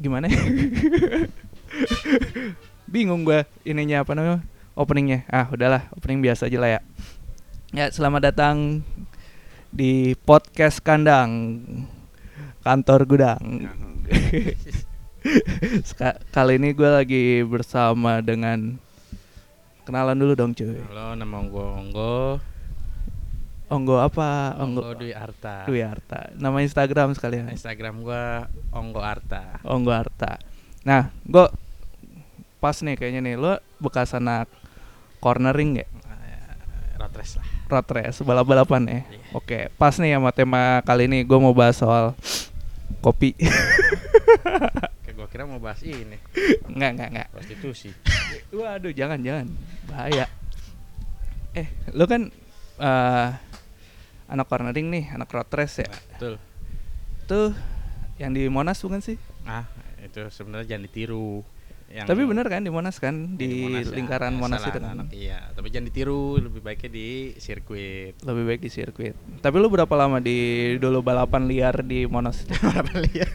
gimana ya? bingung gue ininya apa namanya? Openingnya. Ah udahlah opening biasa aja lah ya. Ya selamat datang di podcast kandang kantor gudang. Kali ini gue lagi bersama dengan kenalan dulu dong cuy. Halo, nama gue Onggo. Onggo apa Onggo Onggo Dwi Arta. Dwi Arta nama Instagram sekalian Instagram gue Onggo Arta. Onggo Arta nah gue pas nih kayaknya nih lo bekas anak cornering ya Eh, Rotres lah. road race balap-balapan ya. Iya. Oke, pas nih sama tema kali ini gue mau bahas soal kopi. Kayak gue kira mau bahas ini, enggak, enggak, enggak. prostitusi. Waduh, jangan, jangan. Bahaya. Eh, lu kan eh anak cornering nih, anak road race ya. Betul. Tuh yang di Monas bukan sih? Nah, itu sebenarnya jangan ditiru. Yang Tapi bener kan di Monas kan Ya, di, Monas ya. lingkaran Monas Biasalah itu kan. Iya, tapi jangan ditiru, lebih baiknya di sirkuit. Lebih baik di sirkuit. Tapi lu berapa lama di dulu balapan liar di Monas? Balapan liar.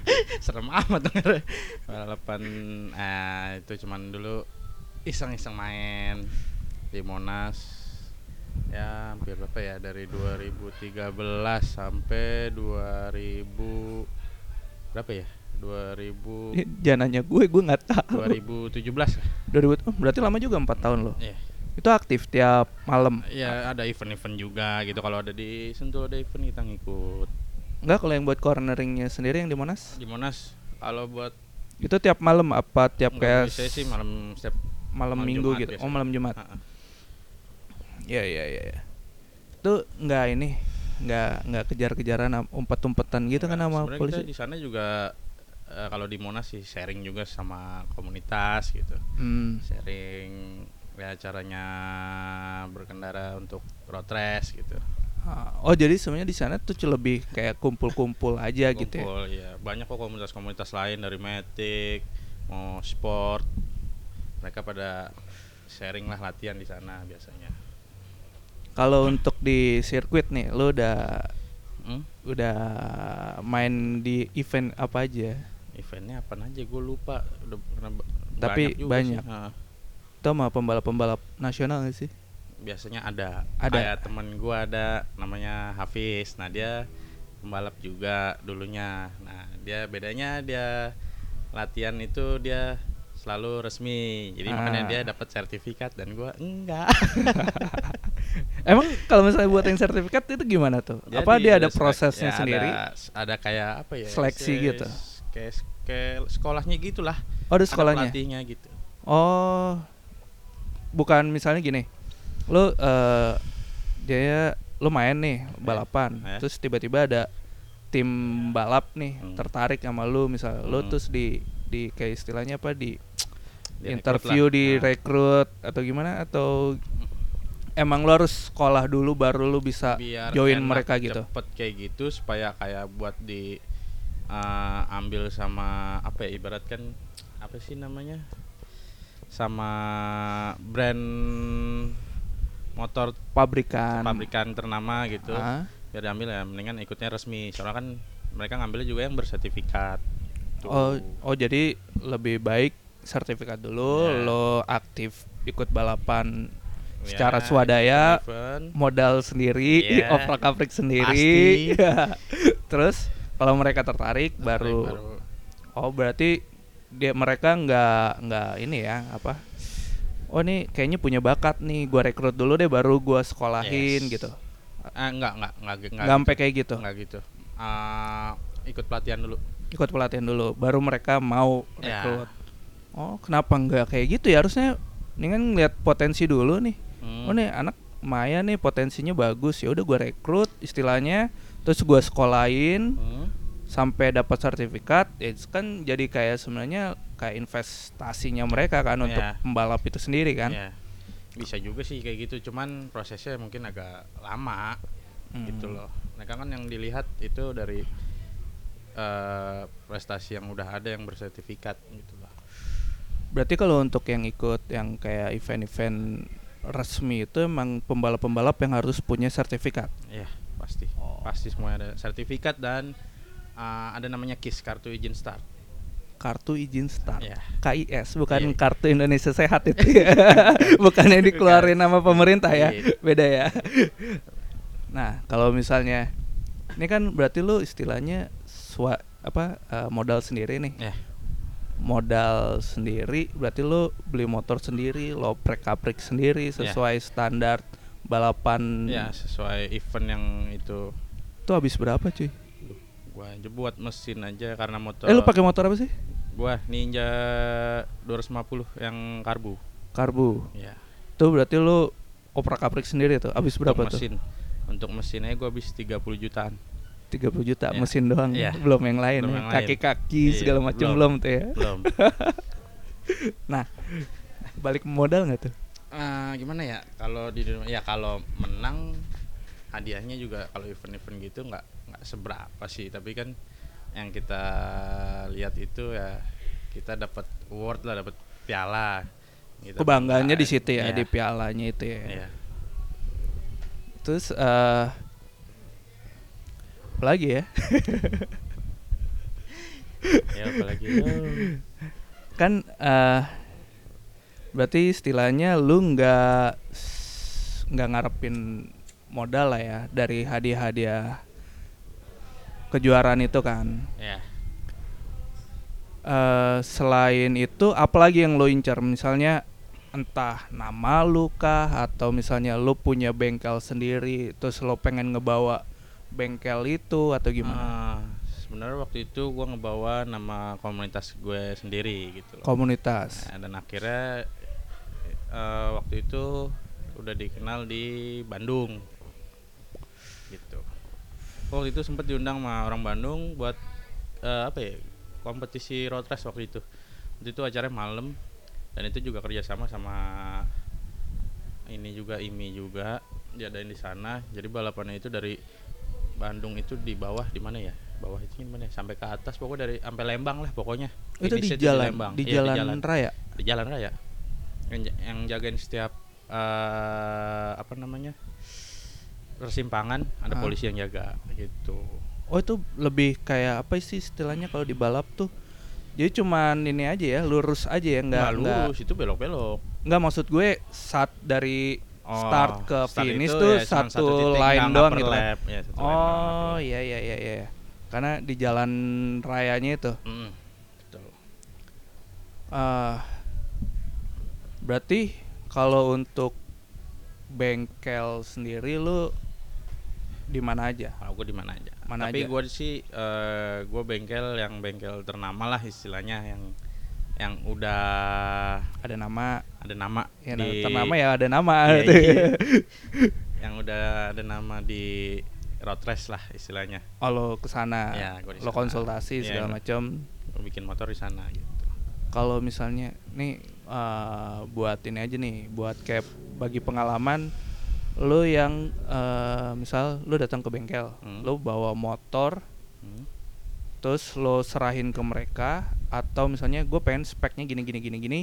Serem amat denger. Balapan eh itu cuman dulu iseng-iseng main di Monas. Ya, hampir berapa ya dari 2013 sampai 2000 berapa ya? 2000 Jangan nanya gue, gue nggak tahu. 2017 lah. 2000, oh, berarti lama juga empat tahun loh. Iya. Itu aktif tiap malam. Ya ada event-event juga gitu kalau ada di Sentul ada event kita ngikut. Enggak kalau yang buat corneringnya sendiri yang di Monas Di Monas kalau buat itu tiap malam apa tiap Enggak, kayak biasanya sih malam setiap malam, malam minggu Jumat gitu. Oh biasanya. malam Jumat. Ha-ha. Iya iya iya. iya. Itu enggak ini enggak enggak kejar-kejaran umpet-umpetan gitu kan Enggak, sama sebenarnya polisi. di sana juga eh, kalau di Monas sih sharing juga sama komunitas gitu. Hmm. Sharing ya caranya berkendara untuk road race gitu. Ah, Oh jadi sebenarnya di sana tuh lebih kayak kumpul-kumpul aja gitu ya. Kumpul ya. Banyak kok komunitas-komunitas lain dari Matic, mau sport. Mereka pada sharing lah latihan di sana biasanya. Kalau untuk di sirkuit nih, lu udah Hmm? udah main di event apa aja? Eventnya apa aja gue lupa. Udah pernah Tapi juga banyak. sih. Itu sama pembalap-pembalap nasional gak sih? biasanya ada Ada. kayak temen gua ada namanya Hafiz nah dia pembalap juga dulunya nah dia bedanya dia latihan itu dia selalu resmi jadi makanya Ah. dia dapat sertifikat dan gua enggak Emang kalau misalnya buat yang sertifikat itu gimana tuh? apa Jadi dia ada prosesnya ya sendiri? ada, ada kayak apa ya Seleksi se- gitu? kayak kayak sekolahnya gitulah Oh, ada Ada sekolahnya. pelatihnya gitu Oh, bukan misalnya gini, lu eh dia lu main nih balapan, Eh. terus tiba-tiba ada tim balap nih Hmm. tertarik sama lu, misal lu Hmm. terus di di kayak istilahnya apa di Direkrut interview lah. di Nah. rekrut atau gimana atau emang lu harus sekolah dulu baru lu bisa biar join mereka gitu. cepet kayak gitu supaya kayak buat di uh, ambil sama apa ya ibarat kan apa sih namanya sama brand motor Pabrikan. pabrikan ternama gitu Ah. biar diambil ya mendingan ikutnya resmi soalnya kan mereka ngambilnya juga yang bersertifikat Tuh. Oh, oh jadi lebih baik sertifikat dulu, Ya. lo aktif ikut balapan secara swadaya, event. modal sendiri, Iya. oprak aprik sendiri. Terus kalau mereka tertarik, baru, baru oh berarti dia mereka nggak nggak ini ya apa? Oh nih kayaknya punya bakat nih, gua rekrut dulu deh, baru gua sekolahin Yes. gitu. enggak enggak enggak enggak Nggak sampai kayak gitu. Enggak gitu. Ah, ikut pelatihan dulu. Ikut pelatihan dulu, baru mereka mau Ya. rekrut. Oh kenapa nggak kayak gitu ya? Harusnya ini kan lihat potensi dulu nih. Hmm. oh nih anak Maya nih potensinya bagus ya udah gue rekrut istilahnya terus gue sekolahin Hmm. sampai dapat sertifikat ya itu kan jadi kayak sebenarnya kayak investasinya mereka kan untuk Iya. pembalap itu sendiri kan Ya, bisa juga sih kayak gitu. Cuman prosesnya mungkin agak lama Hmm. gitu loh. Mereka kan yang dilihat itu dari eh, prestasi yang udah ada yang bersertifikat gitu loh. berarti kalau untuk yang ikut yang kayak event-event resmi itu emang pembalap-pembalap yang harus punya sertifikat Iya, pasti. Oh. Pasti semuanya ada sertifikat dan uh, ada namanya KIS kartu izin start. kartu izin start. Ya. KIS bukan Iya. kartu Indonesia Sehat itu. ya. bukan yang dikeluarin nama pemerintah ya. Iya. Beda ya. Nah, kalau misalnya ini kan berarti lu istilahnya swa, apa eh, modal sendiri nih. Ya. Modal sendiri berarti lu beli motor sendiri, lo prek-kaprik sendiri Iya. sesuai standar balapan. Ya, sesuai event yang itu Itu habis berapa, cuy? gua aja buat mesin aja karena motor Eh lu pakai motor apa sih? gua Ninja 250 yang karbu. Karbu. Ya. Itu berarti lu oprak-kaprik sendiri tuh. Habis berapa untuk tuh? mesin. Untuk mesinnya gua habis 30 jutaan. 30 juta Iya. mesin doang Iya. belum yang lain Belum ya. kaki-kaki Iya, segala macam belum. belum. tuh ya Belum. nah balik modal nggak tuh Ah, gimana ya? Kalau di dunia- ya kalau menang hadiahnya juga kalau event-event gitu nggak nggak seberapa sih, tapi kan yang kita lihat itu ya kita dapat award lah, dapat piala. Gitu. kebanggaannya di situ ya Iya. di pialanya itu ya Iya. terus eh apa lagi ya? Ya apalagi oh, kan eh berarti istilahnya lu nggak nggak ngarepin modal lah ya dari hadiah-hadiah kejuaraan itu kan? Ya. eh selain itu apalagi yang lo incar misalnya entah nama lu kah? Atau misalnya lu punya bengkel sendiri terus lo pengen ngebawa bengkel itu atau gimana? Ah, sebenarnya waktu itu gua ngebawa nama komunitas gue sendiri gitu loh. komunitas. Nah, dan akhirnya eh, waktu itu udah dikenal di Bandung. Gitu. Waktu itu sempat diundang sama orang Bandung buat eh, apa ya kompetisi road race waktu itu. Waktu itu acaranya malam dan itu juga kerjasama sama ini juga IMI juga diadain di sana. Jadi balapannya itu dari Bandung itu di bawah di mana ya? Bawah itu gimana ya? Sampai ke atas pokoknya dari sampai Lembang lah pokoknya. Itu di Finishnya jalan Lembang. di Iya, jalan, raya? Di jalan raya. Yang, yang jagain setiap eh, apa namanya persimpangan ada Ah. polisi yang jaga gitu. Oh itu lebih kayak apa sih istilahnya kalau di balap tuh? Jadi cuman ini aja ya lurus aja ya nggak nggak nggak lurus itu belok belok nggak maksud gue saat dari start ke finish itu tuh ya cuman satu, titik, line nggak doang gitu. kan. lap, ya, satu oh iya iya iya iya karena di jalan rayanya itu. Mm, betul. eh berarti kalau untuk bengkel sendiri lu di mana aja? Kalau gue di mana aja. Mana tapi gue sih eh, gue bengkel yang bengkel ternama lah istilahnya yang yang udah ada nama. Ada nama ya di ternama ya ada nama. Iya, iya. yang udah ada nama di road race lah istilahnya. Oh lo ke sana Ya, gua lo konsultasi Iya, segala macam bikin motor di sana gitu. Kalau misalnya nih eh, buat ini aja nih buat kayak bagi pengalaman lu yang eh, misal lu datang ke bengkel Hmm. lu bawa motor Hmm. terus lo serahin ke mereka atau misalnya gue pengen speknya gini gini gini gini.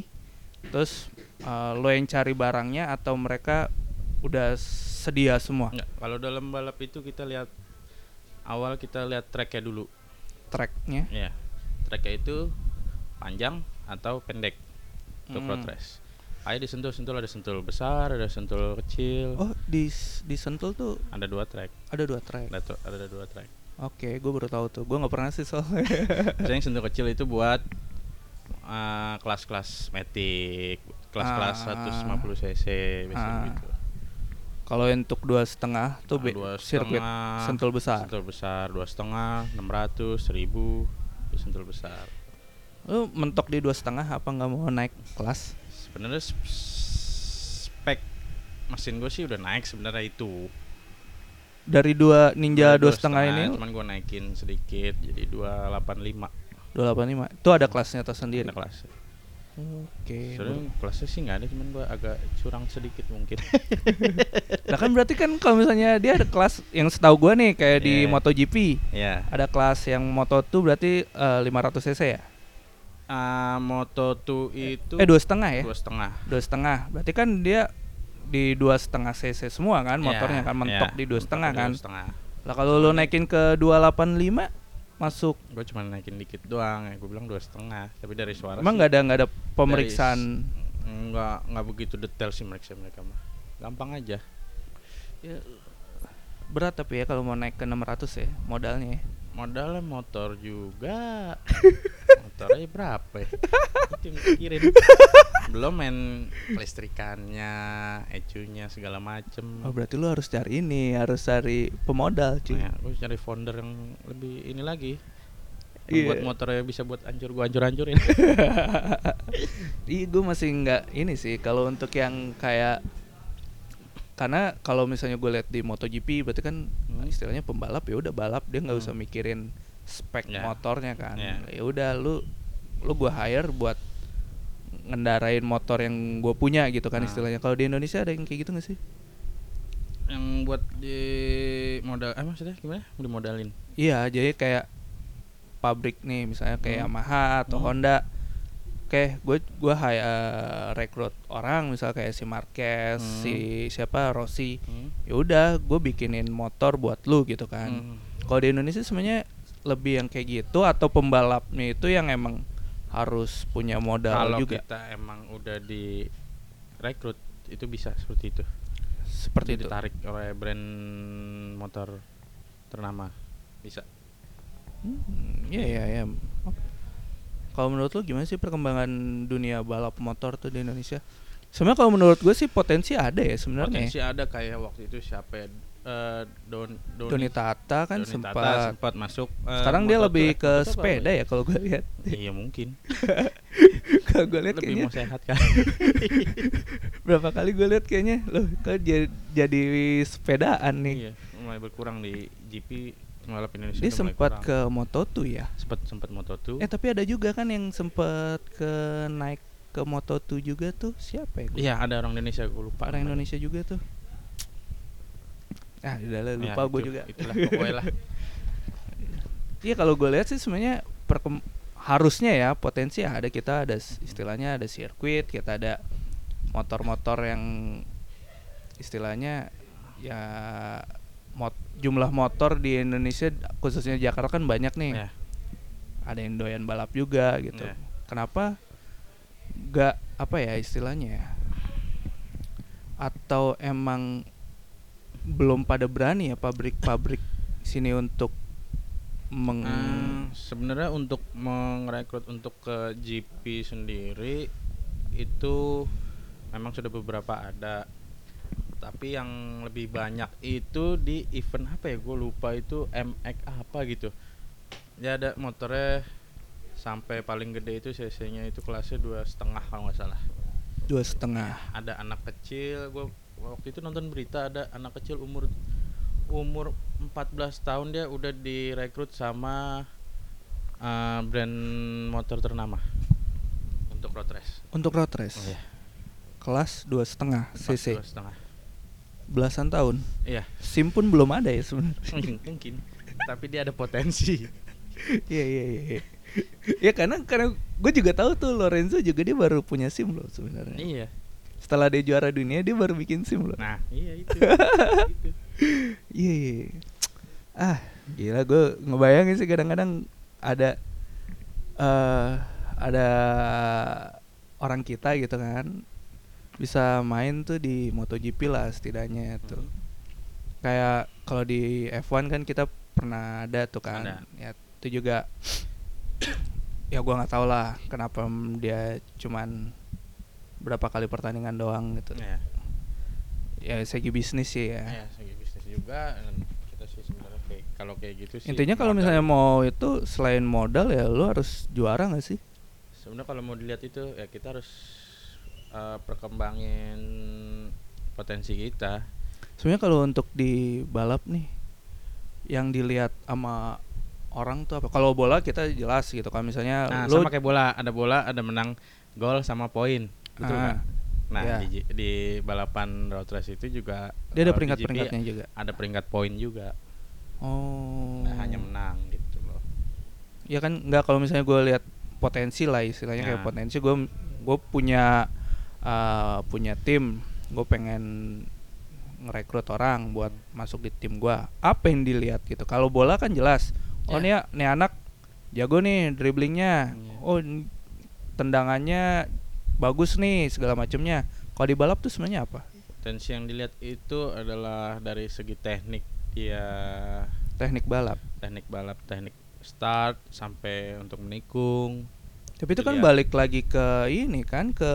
Terus eh, lo yang cari barangnya atau mereka udah sedia semua? Nggak, kalau dalam balap itu kita lihat awal kita lihat tracknya dulu. Tracknya? Ya tracknya itu panjang atau pendek untuk road Hmm. race. Ayo disentul-sentul ada sentul besar ada sentul kecil. Oh di di Sentul tuh ada dua track. Ada dua track. Ada, ada dua track oke gue baru tahu tuh. Gue nggak pernah sih soalnya. Biasanya yang sentul kecil itu buat uh, kelas-kelas metik kelas-kelas Ah. 150 cc biasanya Ah. gitu. Kalau untuk dua setengah tuh Ah, be- dua sirkuit Sentul besar. sentul besar. Dua setengah enam ratus seribu itu sentul besar. Lu mentok di dua setengah apa nggak mau naik kelas? Sebenarnya sp- spek mesin gue sih udah naik sebenarnya itu dari dua ninja dua setengah ini? cuman gue naikin sedikit jadi 285 dua delapan lima. Itu ada kelasnya tersendiri? Ada kelas. Oke sebenarnya kelasnya sih nggak ada cuman gue agak curang sedikit mungkin. Nah kan berarti kan kalau misalnya dia ada kelas yang setahu gua nih kayak di Iya. MotoGP. Ya ada kelas yang Moto 2 berarti eh, 500 cc ya? Ah, Moto 2 itu Eh dua setengah ya? dua setengah. Dua setengah. Berarti kan dia di dua setengah cc semua kan motornya Ya, kan mentok ya, di dua setengah kan? Lah kalau lu naikin ke 285 masuk. Gue cuma naikin dikit doang ya. Gue bilang dua setengah tapi dari suara emang nggak ada nggak ada pemeriksaan? nggak nggak begitu detail sih mereka mereka mah. Gampang aja. Ya, berat tapi ya kalau mau naik ke 600 ya modalnya ya. modalnya motor juga motornya berapa ya itu yang dipikirin belum main kelistrikannya ecunya segala macem Oh berarti lu harus cari ini, harus cari pemodal cuy. Nah, gue cari founder yang lebih ini lagi Iya. buat motornya bisa buat hancur gue hancur hancurin Iya gue masih nggak ini sih kalau untuk yang kayak karena kalau misalnya gue lihat di MotoGP berarti kan Hmm. istilahnya pembalap ya udah balap dia nggak Hmm. usah mikirin spek Ya. motornya kan. Ya. Ya udah lu lu gue hire buat ngendarain motor yang gue punya gitu kan Nah. istilahnya. Kalau di Indonesia ada yang kayak gitu gak sih? yang buat di modal eh maksudnya gimana dimodalin Iya, jadi kayak pabrik nih, misalnya kayak Hmm. Yamaha atau Hmm. Honda. Oke, gue gue hire eh, rekrut orang, misal kayak si Marquez, Hmm. si siapa Rossi. Hmm. Ya udah, gue bikinin motor buat lu gitu kan. Hmm. Kalau di Indonesia sebenarnya lebih yang kayak gitu atau pembalapnya itu yang emang harus punya modal kalau juga. kita emang udah di rekrut itu bisa seperti itu Seperti Jadi itu. ditarik oleh brand motor ternama bisa Hmm, Iya iya iya. Oke. Kalau menurut lu gimana sih perkembangan dunia balap motor tuh di Indonesia? Sebenarnya kalau menurut gue sih potensi ada ya sebenarnya. potensi ada kayak waktu itu siapa ya, eh, Don Doni, Doni Tata kan Doni sempat. Tata sempat masuk eh, Sekarang dia Moto2, lebih ke Moto2 apa sepeda ya kalau gue lihat. iya mungkin kalau gue lihat lebih kayaknya mau sehat kan berapa kali gue lihat kayaknya loh kok jadi, jadi sepedaan nih. iya mulai berkurang di GP balap Indonesia Dia sempat ke Moto2 ya. sempat sempat Moto2 Eh tapi ada juga kan yang sempat ke naik ke Moto2 juga tuh siapa ya? Iya ada orang Indonesia gue lupa Orang namanya. Indonesia juga tuh. Ah, udah lah, Ya, lupa gue itu- juga. itulah pokoknya lah Iya kalau gue lihat sih sebenarnya perkem- harusnya ya potensi ada kita ada istilahnya ada sirkuit kita ada motor-motor yang istilahnya ya mot jumlah motor di Indonesia khususnya Jakarta kan banyak nih ya ada yang doyan balap juga gitu Iya. kenapa gak apa ya istilahnya ya atau emang belum pada berani ya pabrik-pabrik sini untuk meng Hmm, sebenarnya untuk merekrut untuk ke GP sendiri itu memang sudah beberapa ada. Tapi yang lebih banyak itu di event apa ya? Gue lupa itu MX apa gitu. Ya ada motornya sampai paling gede itu cc nya itu kelasnya dua setengah kalau nggak salah. Dua setengah. Ada anak kecil gue waktu itu nonton berita ada anak kecil umur umur 14 tahun dia udah direkrut sama uh, brand motor ternama. Untuk road race. Untuk road race? Oh, iya. kelas dua setengah cc dua setengah. Belasan tahun? Iya. Sim pun belum ada ya sebenarnya. Mungkin. Tapi dia ada potensi. Iya iya iya iya. ya karena karena gue juga tahu tuh Lorenzo juga dia baru punya sim loh sebenarnya. Iya setelah dia juara dunia dia baru bikin sim loh nah iya itu. Iya, iya, iya. Ah, gila gue ngebayangin sih kadang-kadang ada eh ada orang kita gitu kan bisa main tuh di MotoGP lah setidaknya tuh. Hmm. Kayak kalau di F1 kan kita pernah ada tuh kan. Ada. Ya itu juga ya gua nggak tahu lah kenapa dia cuman berapa kali pertandingan doang gitu. Iya. Ya segi bisnis sih ya. Iya, segi bisnis juga kita sih sebenarnya kayak kalau kayak gitu sih Intinya kalau misalnya mau itu selain modal ya lu harus juara gak sih? sebenarnya kalau mau dilihat itu ya kita harus uh, perkembangin potensi kita Sebenarnya kalau untuk di balap nih yang dilihat sama orang tuh apa? Kalau bola kita jelas gitu kan misalnya nah lu sama kayak bola ada bola ada menang gol sama poin gitu Ah, kan nah iya. di, di balapan road race itu juga dia ada di peringkat-peringkatnya GP juga. ada peringkat poin juga Oh. nah, hanya menang gitu loh Ya kan nggak kalau misalnya gue lihat potensi lah istilahnya kayak Nah. potensi gue gue punya uh, punya tim gue pengen ngerekrut orang buat masuk di tim gua apa yang dilihat gitu kalau bola kan jelas Oh Ya. nih nih anak jago nih dribblingnya. Iya. Oh tendangannya bagus nih segala macamnya. Kalau di balap tuh sebenarnya apa? Potensi yang dilihat itu adalah dari segi teknik dia Teknik balap. teknik balap, teknik start sampai untuk menikung. Tapi itu kan Dilihat. balik lagi ke ini kan ke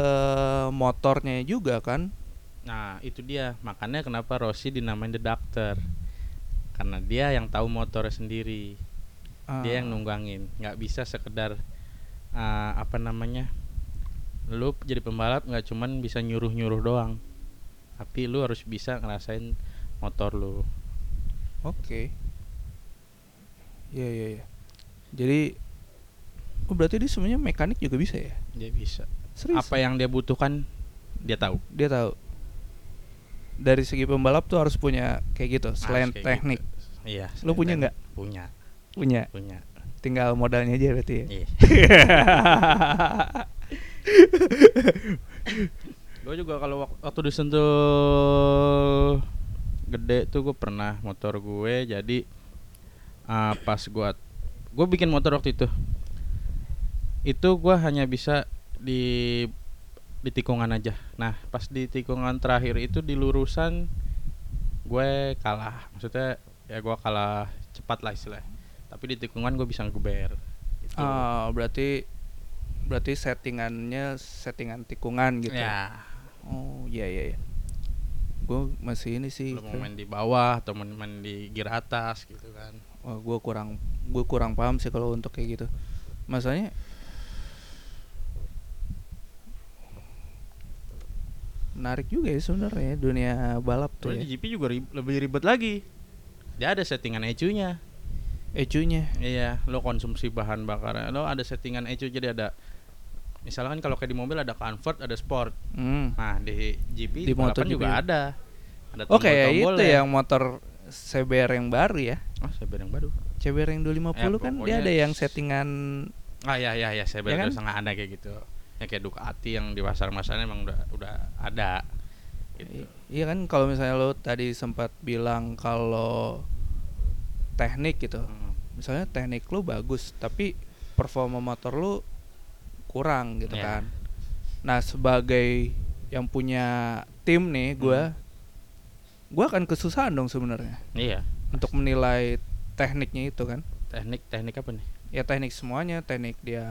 motornya juga kan. Nah, itu dia. Makanya kenapa Rossi dinamain the doctor. Karena dia yang tahu motornya sendiri. Dia yang Ah. nunggangin. nggak bisa sekedar ah, apa namanya? Lu jadi pembalap nggak cuman bisa nyuruh-nyuruh doang. Tapi lu harus bisa ngerasain motor lu. Oke. Iya iya iya. Jadi Oh berarti dia sebenarnya mekanik juga bisa ya? Dia bisa. Serius? Apa yang dia butuhkan dia tahu. dia tahu? Dari segi pembalap tuh harus punya kayak gitu, selain kayak teknik. gitu. Iya. Lu punya nggak? Punya, Punya. punya. Tinggal modalnya aja berarti ya. Iya. gue juga kalau wak- waktu disentuh gede tuh gue pernah motor gue jadi ah, pas gue gue bikin motor waktu itu. Itu gue hanya bisa di di tikungan aja. Nah pas di tikungan terakhir itu di lurusan gue kalah. Maksudnya ya gue kalah cepat lah istilahnya. Tapi di tikungan gue bisa ngeber Gitu. Oh, berarti berarti settingannya settingan tikungan gitu. ya Oh, iya iya iya. Gue masih ini sih. lu mau main di bawah atau main di gear atas gitu kan Wah, gue kurang gue kurang paham sih kalau untuk kayak gitu. Masanya menarik juga ya sebenarnya dunia balap tuh ya. di GP juga rib- lebih ribet lagi dia ada settingan ECU-nya Ecunya. iya lo konsumsi bahan bakar lo ada settingan ECU jadi ada misalkan kalau kayak di mobil ada comfort ada sport Hmm. nah di GP Di MotoGP. juga ada ada Oh kayak itu tombol-tombolnya. yang motor CBR yang baru ya. oh saya yang baru CBR yang 250 Ya, kan dia ada yang settingan ah ya ya ya saya Ya kan? sangat ada kayak gitu ya kayak Ducati yang di pasar masanya emang udah udah ada gitu. Iya kan kalau misalnya lo tadi sempat bilang kalau teknik gitu. Hmm. Misalnya teknik lu bagus tapi performa motor lu kurang gitu Iya. kan. Nah, sebagai yang punya tim nih gua gua akan kesusahan dong sebenarnya iya untuk menilai tekniknya itu kan. teknik teknik apa nih Ya teknik semuanya, teknik dia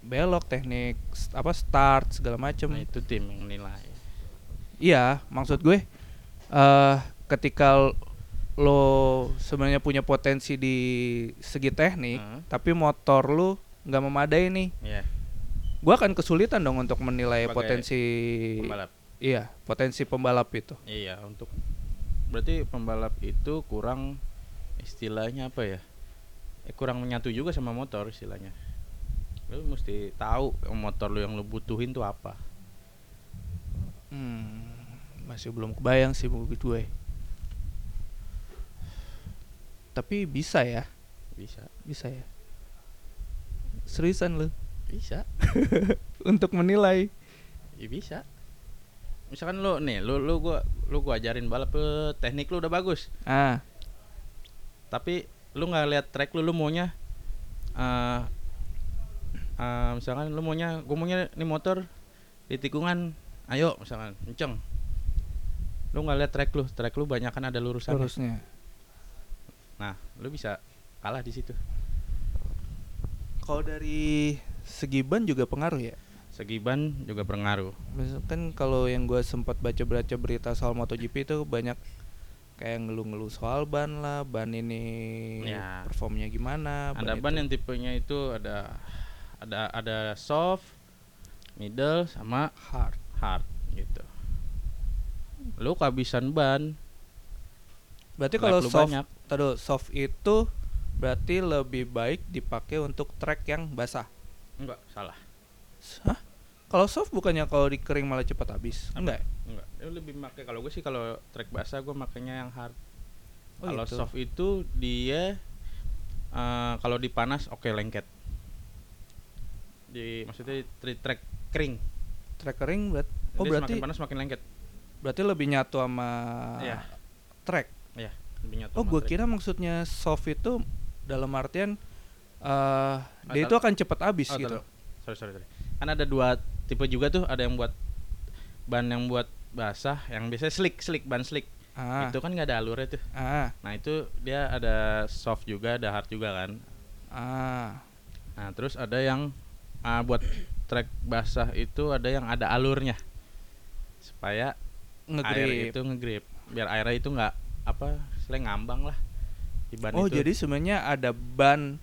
belok, teknik apa start segala macem. nah, itu tim yang nilai Iya, maksud gue eh ketika lo sebenarnya punya potensi di segi teknik, Heeh. tapi motor lu nggak memadai nih, Iya, gue akan kesulitan dong untuk menilai Sebagai potensi pembalap. Iya, potensi pembalap itu. Iya, untuk berarti pembalap itu kurang istilahnya apa ya? Eh, kurang menyatu juga sama motor istilahnya. Lu mesti tahu motor lu yang lu butuhin tuh apa. Hmm, masih belum kebayang sih buat gue. Tapi bisa ya, Bisa. bisa ya. Seriusan lu Bisa. untuk menilai. Ya bisa. Misalkan lu nih, lu lu gua lu gua ajarin balap eh, teknik lu udah bagus. Ah, Tapi lu nggak lihat track lu lu maunya eh eh, misalkan lu maunya gua maunya nih motor di tikungan ayo misalkan kenceng lu nggak lihat track lu track lu banyak kan ada lurusan lurusnya. nah lu bisa kalah di situ Kalau dari segi ban juga pengaruh ya. segi ban juga berpengaruh Misalkan kalau yang gue sempat baca-baca berita soal MotoGP itu banyak kayak ngeluh-ngeluh soal ban lah, ban ini Ya. performnya gimana. ada ban itu. yang tipenya itu ada ada ada soft middle sama hard. hard gitu lu kehabisan ban Berarti kalau soft, banyak. taduh, soft itu berarti lebih baik dipakai untuk track yang basah. Enggak salah Hah? Kalau soft bukannya kalau dikering malah cepat habis? Apa? Enggak. ya? enggak dia lebih pakai kalau gue sih kalau track basah gue makainya yang hard Oh, kalau gitu. soft itu dia eh, kalau dipanas oke lengket di maksudnya di track kering Track kering berat. Oh Dia berarti semakin panas semakin lengket berarti lebih nyatu sama Iya. track. lebih nyatu Oh gue kira maksudnya soft itu dalam artian eh dia itu akan cepat habis Oh, gitu. taruh. Sorry, sorry, sorry. Kan ada dua tipe juga tuh, ada yang buat ban yang buat basah, yang biasanya slick, slick, ban slick. Ah, Itu kan nggak ada alurnya tuh. ah, Nah, itu dia ada soft juga, ada hard juga kan. ah. Nah, terus ada yang ah, buat trek basah itu ada yang ada alurnya. Supaya air Ngegrip. itu ngegrip. Biar airnya itu nggak apa, selain ngambang lah di ban Oh, itu. jadi sebenarnya ada ban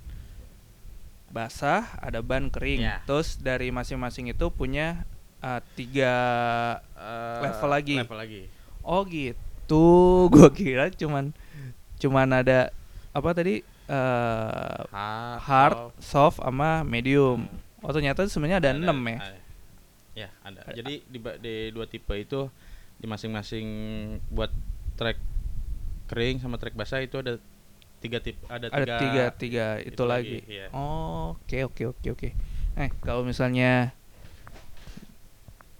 basah, ada ban kering. Ya. Terus dari masing-masing itu punya eh, tiga Eh, level lagi. Level lagi. Oh gitu, gua kira cuman cuman ada apa tadi eh Hard, hard, soft. soft, sama medium. Oh ternyata sebenarnya ada enam ya. ada. Ya, ada. Ada. Jadi di, di dua tipe itu di masing-masing buat trek kering sama trek basah itu ada tiga tipe ada, Ada tiga tiga itu, itu lagi. lagi, iya. Oh, Oke oke oke oke. Eh kalau misalnya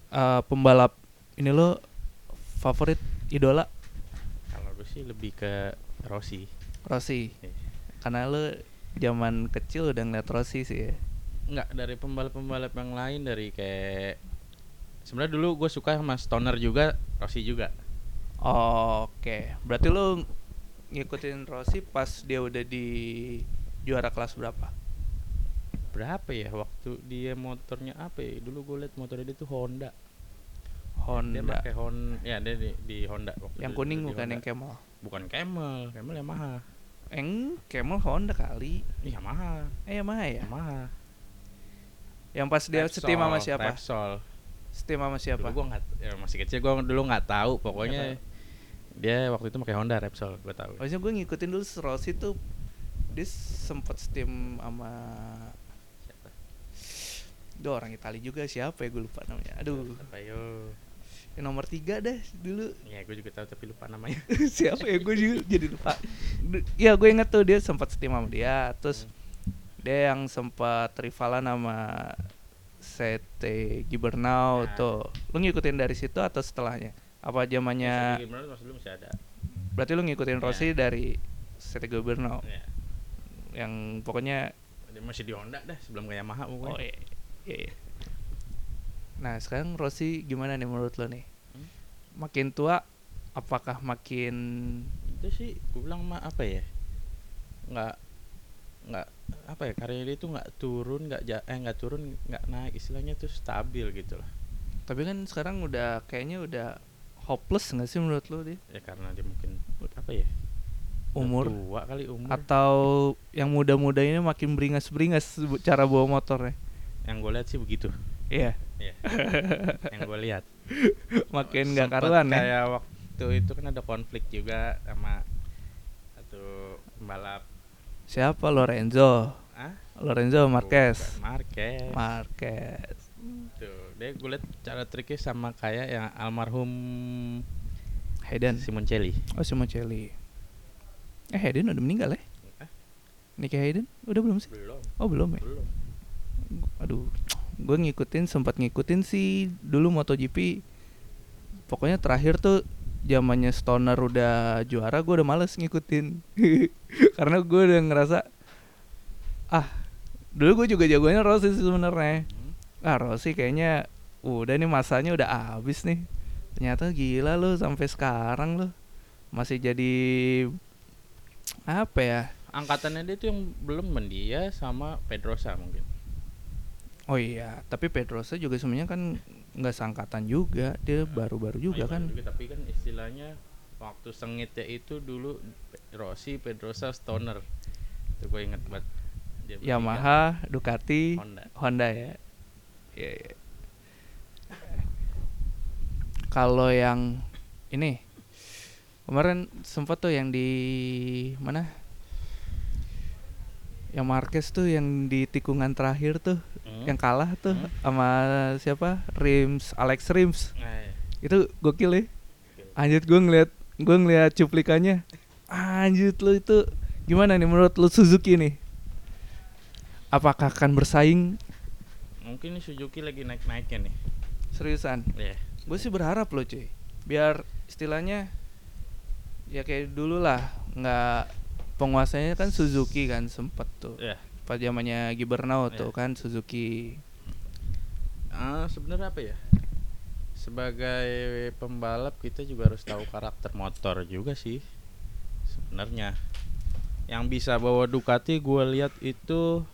eh pembalap ini lo favorit idola Kalau gue sih lebih ke Rossi. Rossi. Iya. Karena lo zaman kecil udah ngeliat Rossi sih ya. Enggak dari pembalap-pembalap yang lain dari kayak sebenarnya dulu gue suka sama Stoner juga, Rossi juga. Oke, berarti lo ngikutin Rossi pas dia udah di juara kelas berapa? Berapa ya waktu dia motornya apa ya? Dulu gue liat motornya dia tuh Honda. Dia Honda. pakai Honda, ya dia di, di Honda waktu Yang itu kuning bukan Honda. yang Camel. bukan Camel, Camel Yamaha. Eng Camel Honda kali. Ih, Yamaha. Eh Yamaha ya? Yamaha. Yang pas dia Repsol, setim sama siapa? Repsol. Setim sama siapa? Dulu gua nggak ya masih kecil gua dulu nggak tahu pokoknya Nggak dia waktu itu pakai Honda Repsol gua tahu. Maksudnya gue ngikutin dulu si Rossi tuh dia sempet steam sama Siapa? Duh orang Itali juga siapa ya gue lupa namanya Aduh Apa yo? yang nomor tiga deh dulu Ya gue juga tahu tapi lupa namanya. siapa ya gue juga jadi lupa ya gue inget tuh dia sempat steam sama dia terus dia yang sempat rivalan sama CT Gibernau Nah. tuh lu ngikutin dari situ atau setelahnya apa zamannya berarti lu ngikutin. Rossi dari CT Gibernau Ya. yang pokoknya Dia masih di Honda dah sebelum ke Yamaha pokoknya. oh iya, iya, iya. nah sekarang Rossi gimana nih menurut lo nih Hmm? makin tua apakah makin Itu sih gue bilang mah apa ya? Nggak nggak apa ya karirnya dia itu nggak turun nggak ja, eh nggak turun nggak naik istilahnya tuh stabil gitu lah tapi kan sekarang udah kayaknya udah hopeless nggak sih menurut lo dia ya karena dia mungkin apa ya umur. tua kali umur. Atau yang muda-muda ini makin beringas-beringas cara bawa motornya? Yang gue lihat sih begitu. Iya. Iya. yang gue lihat. Makin nggak karuan ya? kayak waktu itu kan ada konflik juga sama satu pembalap. Siapa? Lorenzo. Ah Lorenzo Marquez. Bukan, Marquez. Marquez dia gue lihat cara triknya sama kayak yang almarhum Hayden. Simoncelli. Oh Simoncelli. Eh Hayden udah meninggal ya Eh? Nicky Hayden? Udah belum sih? Belum. Oh belum ya? Belum. Aduh gue ngikutin sempat ngikutin sih dulu MotoGP. Pokoknya terakhir tuh zamannya Stoner udah juara gue udah males ngikutin. Karena gue udah ngerasa ah dulu gue juga jagonya Rossi sih sebenarnya. Hmm. Ah Rossi kayaknya udah nih masanya udah habis nih. Ternyata gila loh sampai sekarang loh masih jadi apa ya? Angkatannya dia tuh yang belum mendia sama Pedrosa mungkin. Oh iya, tapi Pedrosa juga sebenarnya kan nggak sangkatan juga, dia baru-baru juga Iya, kan. juga, tapi kan istilahnya waktu sengitnya itu dulu Rossi, Pedrosa, Stoner. Itu gue inget banget. Yamaha, Ducati, Honda. Honda ya. Iya. iya. Kalau yang ini kemarin sempat tuh yang di mana? Yang Marquez tuh yang di tikungan terakhir tuh, Hmm. yang kalah tuh Hmm. sama siapa? Rims, Alex Rims. Nah, iya. Itu gokil ya. Anjir gue ngeliat gue ngeliat cuplikannya. Anjir lu itu gimana nih menurut lu Suzuki nih? Apakah akan bersaing mungkin ini Suzuki lagi naik-naiknya nih seriusan? Iya. Gue sih berharap loh cuy. Biar istilahnya ya kayak dulu lah, nggak penguasanya kan Suzuki kan sempet tuh. Ya. Pas zamannya Gibernau Iya. tuh kan Suzuki. Ah, sebenarnya apa ya? Sebagai pembalap kita juga harus tahu karakter motor juga sih. Sebenarnya yang bisa bawa Ducati gue lihat itu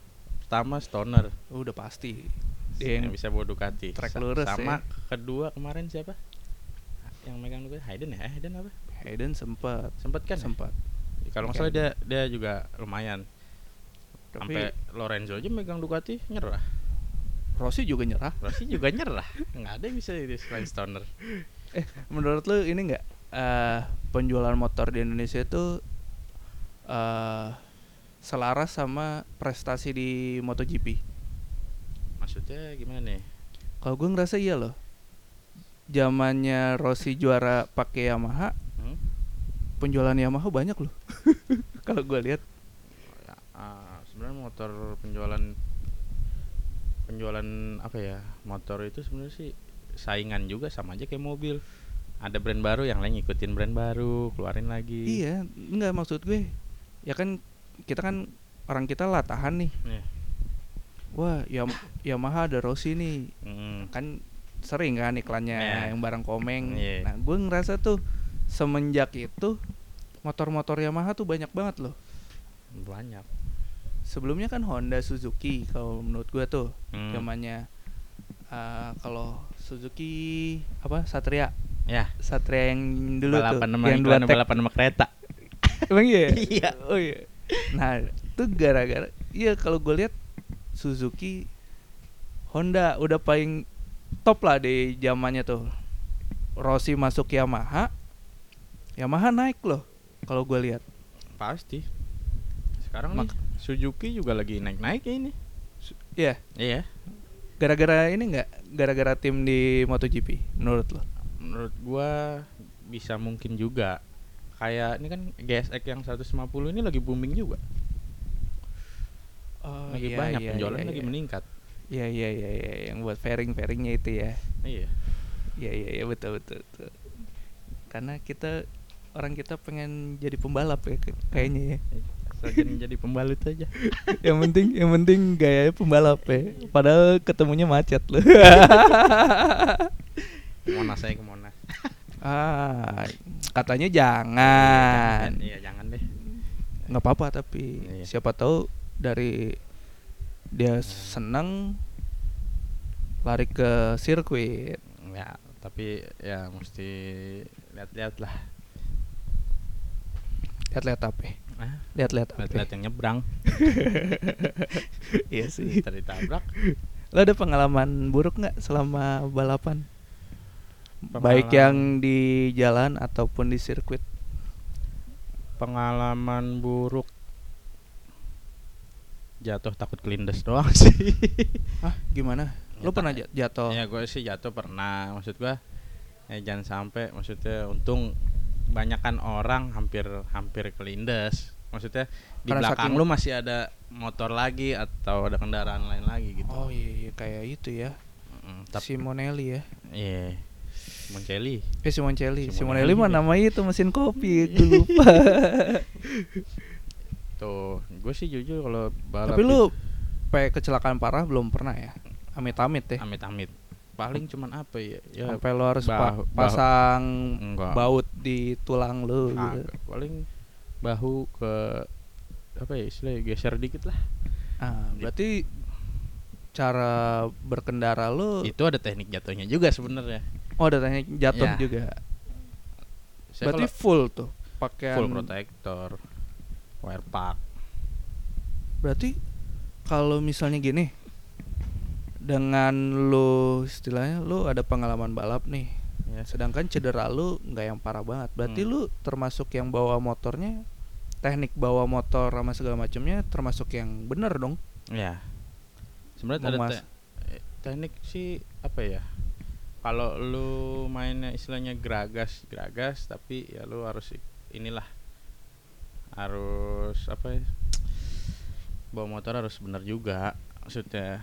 pertama Stoner Oh, udah pasti. Yang yang bisa bawa Ducati. track Sa- lurus sama ya. kedua kemarin siapa? Yang megang Ducati Hayden ya? Hayden apa? Hayden sempet Sempet kan? ya? sempat. Kalau nggak salah dia dia juga lumayan. Tapi Sampai Lorenzo aja megang Ducati nyerah. Rossi juga nyerah. Rossi juga nyerah. Nggak ada yang bisa ini selain Stoner. Eh, menurut lu ini enggak eh penjualan motor di Indonesia itu eh selaras sama prestasi di MotoGP? Maksudnya gimana nih? Kalau gue ngerasa iya loh. Zamannya Rossi juara pakai Yamaha, Hmm? penjualan Yamaha banyak loh. Kalau gue lihat Ya, ah, sebenarnya motor penjualan penjualan apa ya motor itu sebenarnya sih saingan juga sama aja kayak mobil ada brand baru yang lain ngikutin brand baru keluarin lagi iya, enggak maksud gue. Ya kan kita kan orang kita latahan nih. Iya. Wah, Yam- Yamaha ada Rossi nih. Mm, kan sering kan iklannya Iya. yang barang komeng. Iya. Nah, gue ngerasa tuh semenjak itu motor-motor Yamaha tuh banyak banget loh. banyak Sebelumnya kan Honda, Suzuki kalau menurut gue tuh Hmm. zamannya eh, kalau Suzuki apa Satria, ya Satria yang dulu balapan tuh, yang dua balapan sama kereta Emang iya? Iya. Oh iya. Nah, itu gara-gara iya kalau gue lihat Suzuki Honda udah paling top lah di zamannya tuh. Rossi masuk Yamaha. Yamaha naik loh kalau gue lihat. pasti sekarang Mak- nih Suzuki juga lagi naik naik ini Iya, iya gara-gara ini enggak gara-gara tim di MotoGP menurut lo? menurut gua bisa mungkin juga kayak ini kan GSX yang 150 ini lagi booming juga Oh, lagi iya, banyak iya, penjualan iya, lagi iya. meningkat Iya iya iya iya yang buat fairing-fairingnya itu ya. iya Iya iya iya betul betul betul. Karena kita orang kita pengen jadi pembalap ya kayaknya ya. Saja jadi pembalut aja yang penting yang penting gayanya pembalap ya. Padahal ketemunya macet loh. Monas saya ke Monas ah, katanya jangan. iya jangan deh nggak apa-apa tapi Iya. siapa tahu dari dia seneng lari ke sirkuit. ya tapi ya mesti lihat-lihat lah Lihat-lihat apa? Lihat-lihat apa? lihat-lihat yang nyebrang Iya sih. tadi tabrak Lo ada pengalaman buruk nggak selama balapan? Baik Pengalaman- yang di jalan ataupun di sirkuit. pengalaman buruk jatuh takut kelindes doang sih Hah, gimana? Ya, pernah jatuh? ya gue sih jatuh pernah maksud gua eh jangan sampai maksudnya untung banyakan orang hampir hampir kelindes maksudnya di Karena belakang saking- lu masih ada motor lagi atau ada kendaraan lain lagi gitu Oh iya, iya kayak itu ya. Mm, tapi Simonelli ya. iya Moncelli Eh Simoncelli. Simonelli Simonelli mah namanya itu mesin kopi, gue lupa. tuh gue sih jujur kalau balap Tapi lu pe kecelakaan parah belum pernah ya? Amit-amit ya. amit-amit paling cuman apa ya ya Sampai lo harus pa- bahu- bahu- pasang Enggak. baut di tulang lu gitu. Agak. paling bahu ke apa ya istilahnya geser dikit lah Ah, berarti cara berkendara lu itu ada teknik jatuhnya juga sebenarnya oh ada teknik jatuh Ya. juga. Saya Berarti full tuh pakaian full protector wire pack Berarti kalau misalnya gini dengan lu istilahnya lu ada pengalaman balap nih. ya Sedangkan cedera lu nggak yang parah banget. Berarti Hmm. lu termasuk yang bawa motornya teknik bawa motor sama segala macamnya termasuk yang bener dong. ya sebenarnya ada te- eh, teknik sih apa ya kalau lu mainnya istilahnya geragas geragas tapi ya lu harus inilah harus apa ya bawa motor harus bener juga maksudnya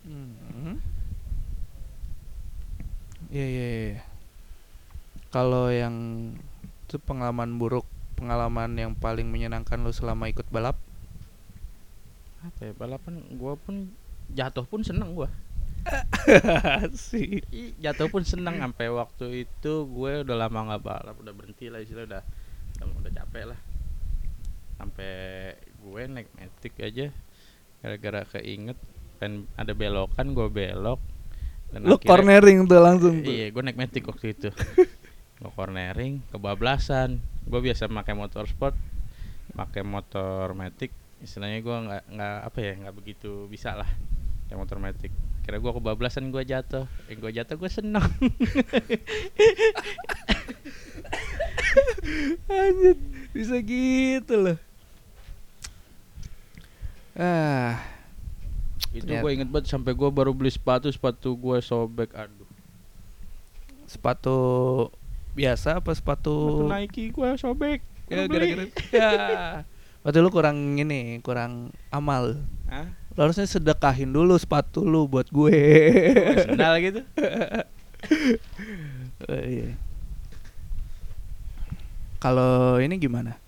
Hmm. Iya iya iya. Kalau yang itu pengalaman buruk pengalaman yang paling menyenangkan lo selama ikut balap? apa ya balapan gua pun jatuh pun seneng gua sih. Ih, jatuh pun seneng sampai waktu itu gue udah lama nggak balap udah berhenti lah istilah udah udah, udah capek lah sampai gue naik metik aja gara-gara keinget pengen ada belokan gue belok dan akhirnya- cornering tuh langsung tuh. iya gue naik metik waktu itu. Gue cornering kebablasan. Gue biasa pakai motor sport pakai motor metik istilahnya gue nggak nggak apa ya nggak begitu bisa lah yang motor metik kira gue kebablasan gue jatuh. Eh gue jatuh gue seneng. Anjir, bisa gitu loh. Ah, itu gue inget banget sampai gue baru beli sepatu sepatu gue sobek aduh sepatu biasa apa sepatu? sepatu Nike gue sobek Ya, gara-gara. ya. Berarti lu kurang ini, kurang amal. Hah? Lu harusnya sedekahin dulu sepatu lu buat gue. sendal gitu Oh, iya. Kalau ini gimana?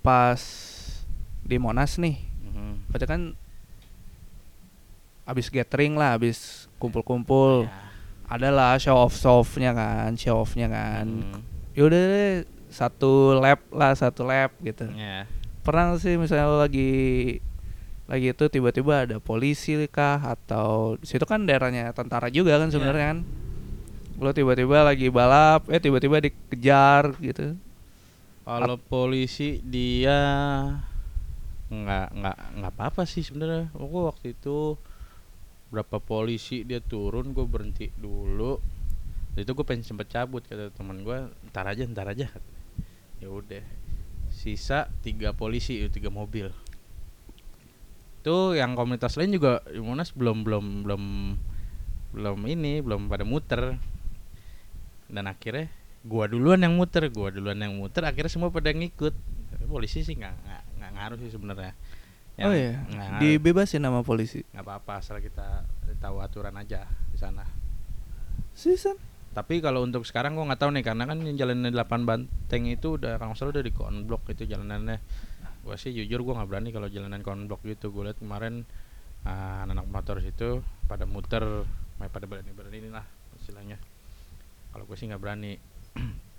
Pas di Monas nih, Mhm. berarti kan abis gathering lah, abis kumpul-kumpul, Ya. adalah show off show offnya kan, show offnya kan. Hmm. Yaudah deh, satu lap lah, satu lap gitu. Ya. Pernah sih misalnya lo lagi lagi itu tiba-tiba ada polisi kah atau situ kan daerahnya tentara juga kan Iya. sebenarnya kan. Lo tiba-tiba lagi balap, eh tiba-tiba dikejar gitu. Kalau polisi dia nggak nggak nggak apa-apa sih sebenarnya. Gue waktu itu berapa polisi dia turun, gue berhenti dulu. Itu gue pengen sempet cabut kata teman gue, ntar aja ntar aja. Ya udah. Sisa tiga polisi, eh, tiga mobil. Tuh yang komunitas lain juga di Monas belum belum belum belum ini belum pada muter. Dan akhirnya gua duluan yang muter gua duluan yang muter akhirnya semua pada ngikut polisi sih nggak ngaruh sih sebenarnya. Oh iya, dibebasin sama polisi. nggak apa-apa asal kita tahu aturan aja di sana. Season. tapi kalau untuk sekarang gua nggak tahu nih karena kan yang jalan 8 banteng itu udah kalau salah udah di konblok itu jalanannya. Gua sih jujur gua nggak berani kalau jalanan konblok gitu. Gue liat kemarin ah, anak-anak motor situ pada muter pada berani berani lah istilahnya. Kalau gue sih nggak berani.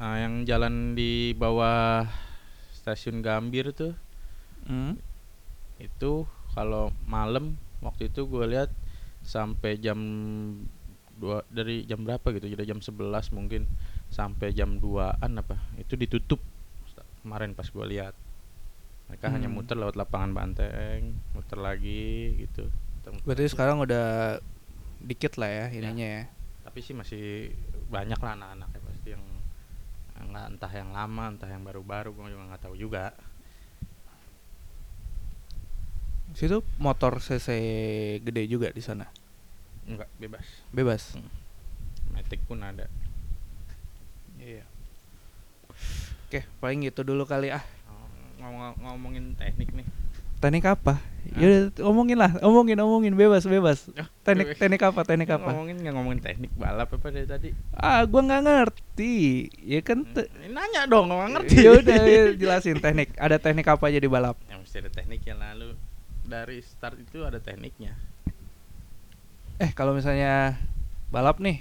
Ah, yang jalan di bawah stasiun Gambir tuh Hmm. itu kalau malam waktu itu gue lihat sampai jam dua dari jam berapa gitu jadi jam 11 mungkin sampai jam 2an apa itu ditutup kemarin pas gue lihat mereka hanya Hmm. muter lewat lapangan banteng muter lagi gitu Berarti lagi. sekarang udah dikit lah ya ininya ya. tapi sih masih banyak lah anak-anaknya pasti yang nggak entah yang lama entah yang baru-baru gue juga nggak tahu juga Situ motor CC gede juga di sana. nggak bebas Bebas. Matic pun ada Iya. Oke, paling gitu dulu kali ah. Oh, ngomong ngomongin teknik nih Teknik apa? Ya omongin lah, omongin omongin bebas bebas. Ah, Teknik teknik apa? Teknik apa? ngomongin nggak ngomongin teknik balap apa dari tadi Ah, gua nggak ngerti. Ya kan te- Ini nanya dong nggak ngerti Ya udah ya, jelasin teknik. Ada teknik apa aja di balap? yang mesti ada tekniknya lalu dari start itu ada tekniknya Eh, kalau misalnya balap nih,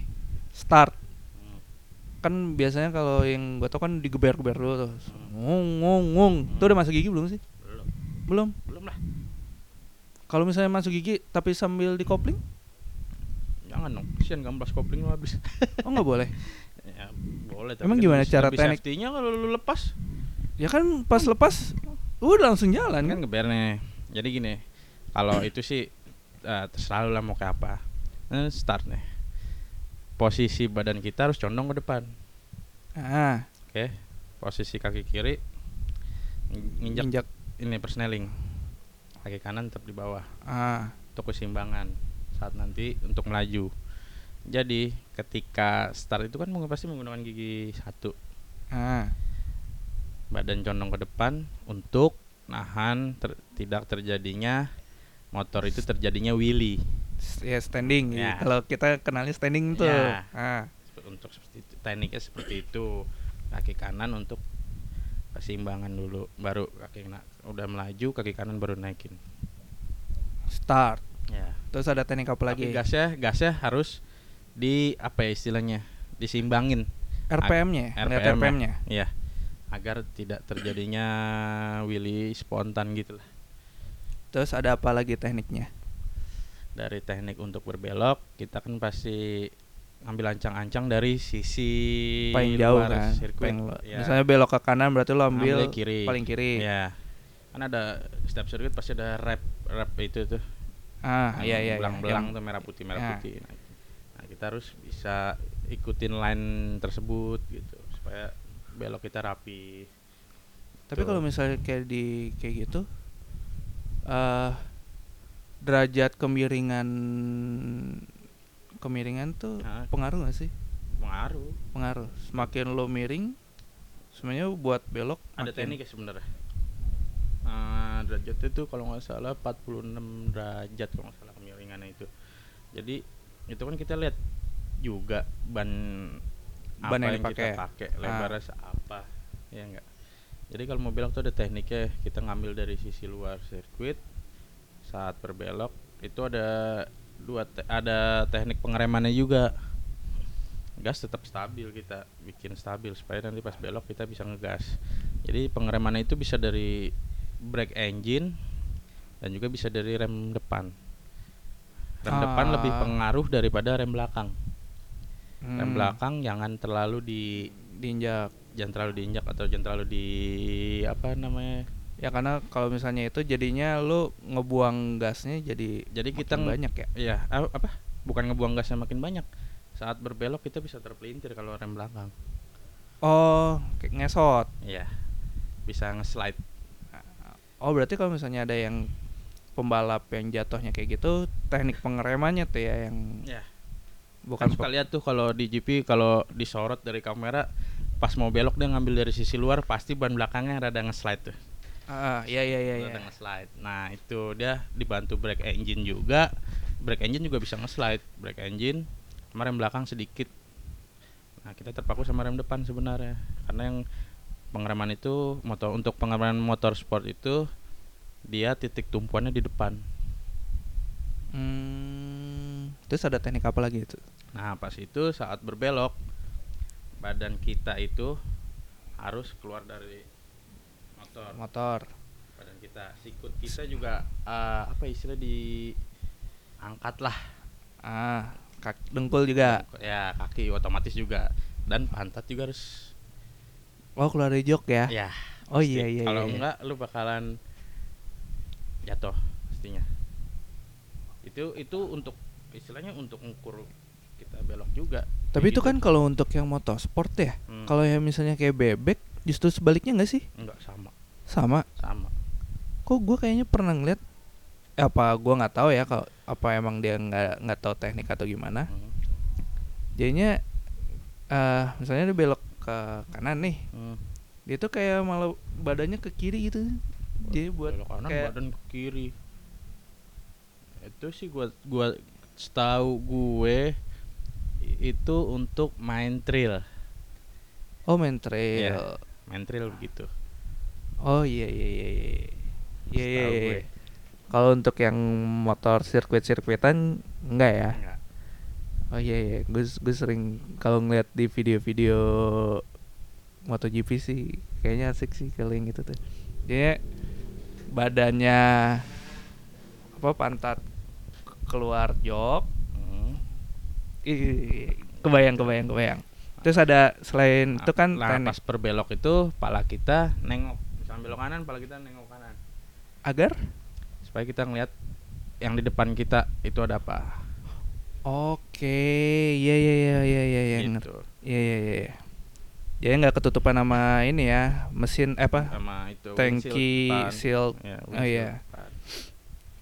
start Hmm. kan biasanya kalau yang gua tau kan digeber-geber dulu tuh. Hmm. Ngung ngung ngung. Itu udah masuk gigi belum sih? Belum. Belum. lah. Kalau misalnya masuk gigi tapi sambil dikopling, jangan dong kesian gamblas kopling lu habis. Oh nggak boleh. ya boleh Emang gimana lebih- cara teknik- safety-nya kalau lu lepas. Ya kan pas lepas udah langsung jalan kan kan? ngeber nih. Jadi gini kalau itu sih eh, terserah lu lah mau kayak apa. Eh, start nih. Posisi badan kita harus condong ke depan. Ah, oke posisi kaki kiri ng- nginjak injak. Ini persneling kaki kanan tetap di bawah Ah, untuk keseimbangan saat nanti untuk melaju jadi ketika start itu kan pasti menggunakan gigi satu ah. badan condong ke depan untuk nahan ter- tidak terjadinya motor itu terjadinya wheelie S- Ya standing. Ya. Kalau kita kenalnya standing tuh. Ya. Ah, untuk seperti itu tekniknya seperti itu kaki kanan untuk keseimbangan dulu baru kaki na- udah melaju kaki kanan baru naikin Start. ya Terus ada teknik apa Tapi lagi? gasnya gasnya harus di apa ya istilahnya diseimbangin RPM-nya, ya? RPM-nya. RPM-nya. ya agar tidak terjadinya willy spontan gitu lah Terus ada apa lagi tekniknya? dari teknik untuk berbelok kita kan pasti ngambil ancang-ancang dari sisi Paling jauh luar kan. sirkuit. paling Ya. Misalnya belok ke kanan berarti lo ambil Ambil kiri. paling kiri. ya kan ada setiap sirkuit pasti ada rep rep itu tuh Ah, iya iya. iya. belang-belang Yang- tuh merah putih merah Ya. putih nah. Nah, kita harus bisa ikutin line tersebut gitu supaya belok kita rapi Tapi kalau misalnya kayak di kayak gitu eh derajat kemiringan kemiringan tuh Hah? pengaruh gak sih? pengaruh Pengaruh. Semakin lo miring sebenarnya buat belok ada makin- teknik ya sebenarnya Eh, derajatnya itu kalau nggak salah 46 derajat kalau nggak salah kemiringannya itu jadi itu kan kita lihat juga ban Ban apa yang yang, kita pakai Ah. lebarnya seapa ya enggak jadi kalau mau belok tuh ada tekniknya kita ngambil dari sisi luar sirkuit saat berbelok itu ada dua te- ada teknik pengeremannya juga. Gas tetap stabil kita bikin stabil supaya nanti pas belok kita bisa ngegas. Jadi pengeremannya itu bisa dari brake engine dan juga bisa dari rem depan. Rem depan lebih Ah. pengaruh daripada rem belakang. Rem Hmm, belakang jangan terlalu di diinjak. jangan terlalu diinjak atau jangan terlalu di apa namanya Ya karena kalau misalnya itu jadinya lo ngebuang gasnya jadi jadi kita banyak ya. Iya, apa? Bukan ngebuang gasnya makin banyak. Saat berbelok kita bisa terpelintir kalau rem belakang. Oh, kayak ngesot. Iya. Bisa nge-slide. Oh, berarti kalau misalnya ada yang pembalap yang jatuhnya kayak gitu, teknik pengeremannya tuh ya yang Ya. bukan Kan suka lihat tuh kalau di GP kalau disorot dari kamera pas mau belok dia ngambil dari sisi luar pasti ban belakangnya rada nge-slide tuh. Ah, iya iya iya iya. Rada nge-slide. Nah, itu dia dibantu brake engine juga. Brake engine juga bisa nge-slide. Brake engine sama rem belakang sedikit. Nah, kita terpaku sama rem depan sebenarnya. Karena yang pengereman itu motor untuk pengereman motor sport itu dia titik tumpuannya di depan. Hmm, terus ada teknik apa lagi itu? Nah, pas itu saat berbelok badan kita itu harus keluar dari motor. Motor. Badan kita, sikut kita juga eh, apa istilah di angkat lah. Ah, kak dengkul juga. Ya, kaki otomatis juga dan pantat juga harus Oh, keluar dari jok ya. ya. Oh iya iya. Kalau iya. enggak lu bakalan jatuh pastinya. Itu itu untuk istilahnya untuk ngukur kita belok juga. Tapi itu gitu. kan kalau untuk yang motorsport ya. Hmm. Kalau yang misalnya kayak bebek, justru sebaliknya nggak sih? enggak sama, Sama. sama. Kok gue kayaknya pernah ngeliat eh, apa gua nggak tahu ya kalau apa emang dia nggak nggak tahu teknik atau gimana. Hmm. Jadinya eh misalnya dia belok ke kanan nih, Hmm. dia tuh kayak malah badannya ke kiri gitu. Jadi buat belok kanan kayak badan ke kiri. Itu sih gua gua setahu gue itu untuk main trail. oh main trail. Iya. Main trail begitu. Oh iya iya iya iya. Iya iya. Setahu iya. gue. Kalau untuk yang motor sirkuit-sirkuitan enggak ya? Enggak. Oh iya iya, gue gue sering kalau ngeliat di video-video MotoGP sih kayaknya asik sih kalau yang gitu tuh. Dia badannya apa pantat ke- keluar jok. Hmm. Ih, kebayang kebayang kebayang. Terus ada selain itu kan nah, pas berbelok itu pala kita nengok sambil belok kanan pala kita nengok kanan agar supaya kita ngeliat yang di depan kita itu ada apa Oke, iya iya iya iya iya iya gitu Iya iya iya. iya. Jadi nggak ketutupan sama ini ya, mesin eh, apa? sama itu Tangki depan. shield. Ya, Oh, iya. depan.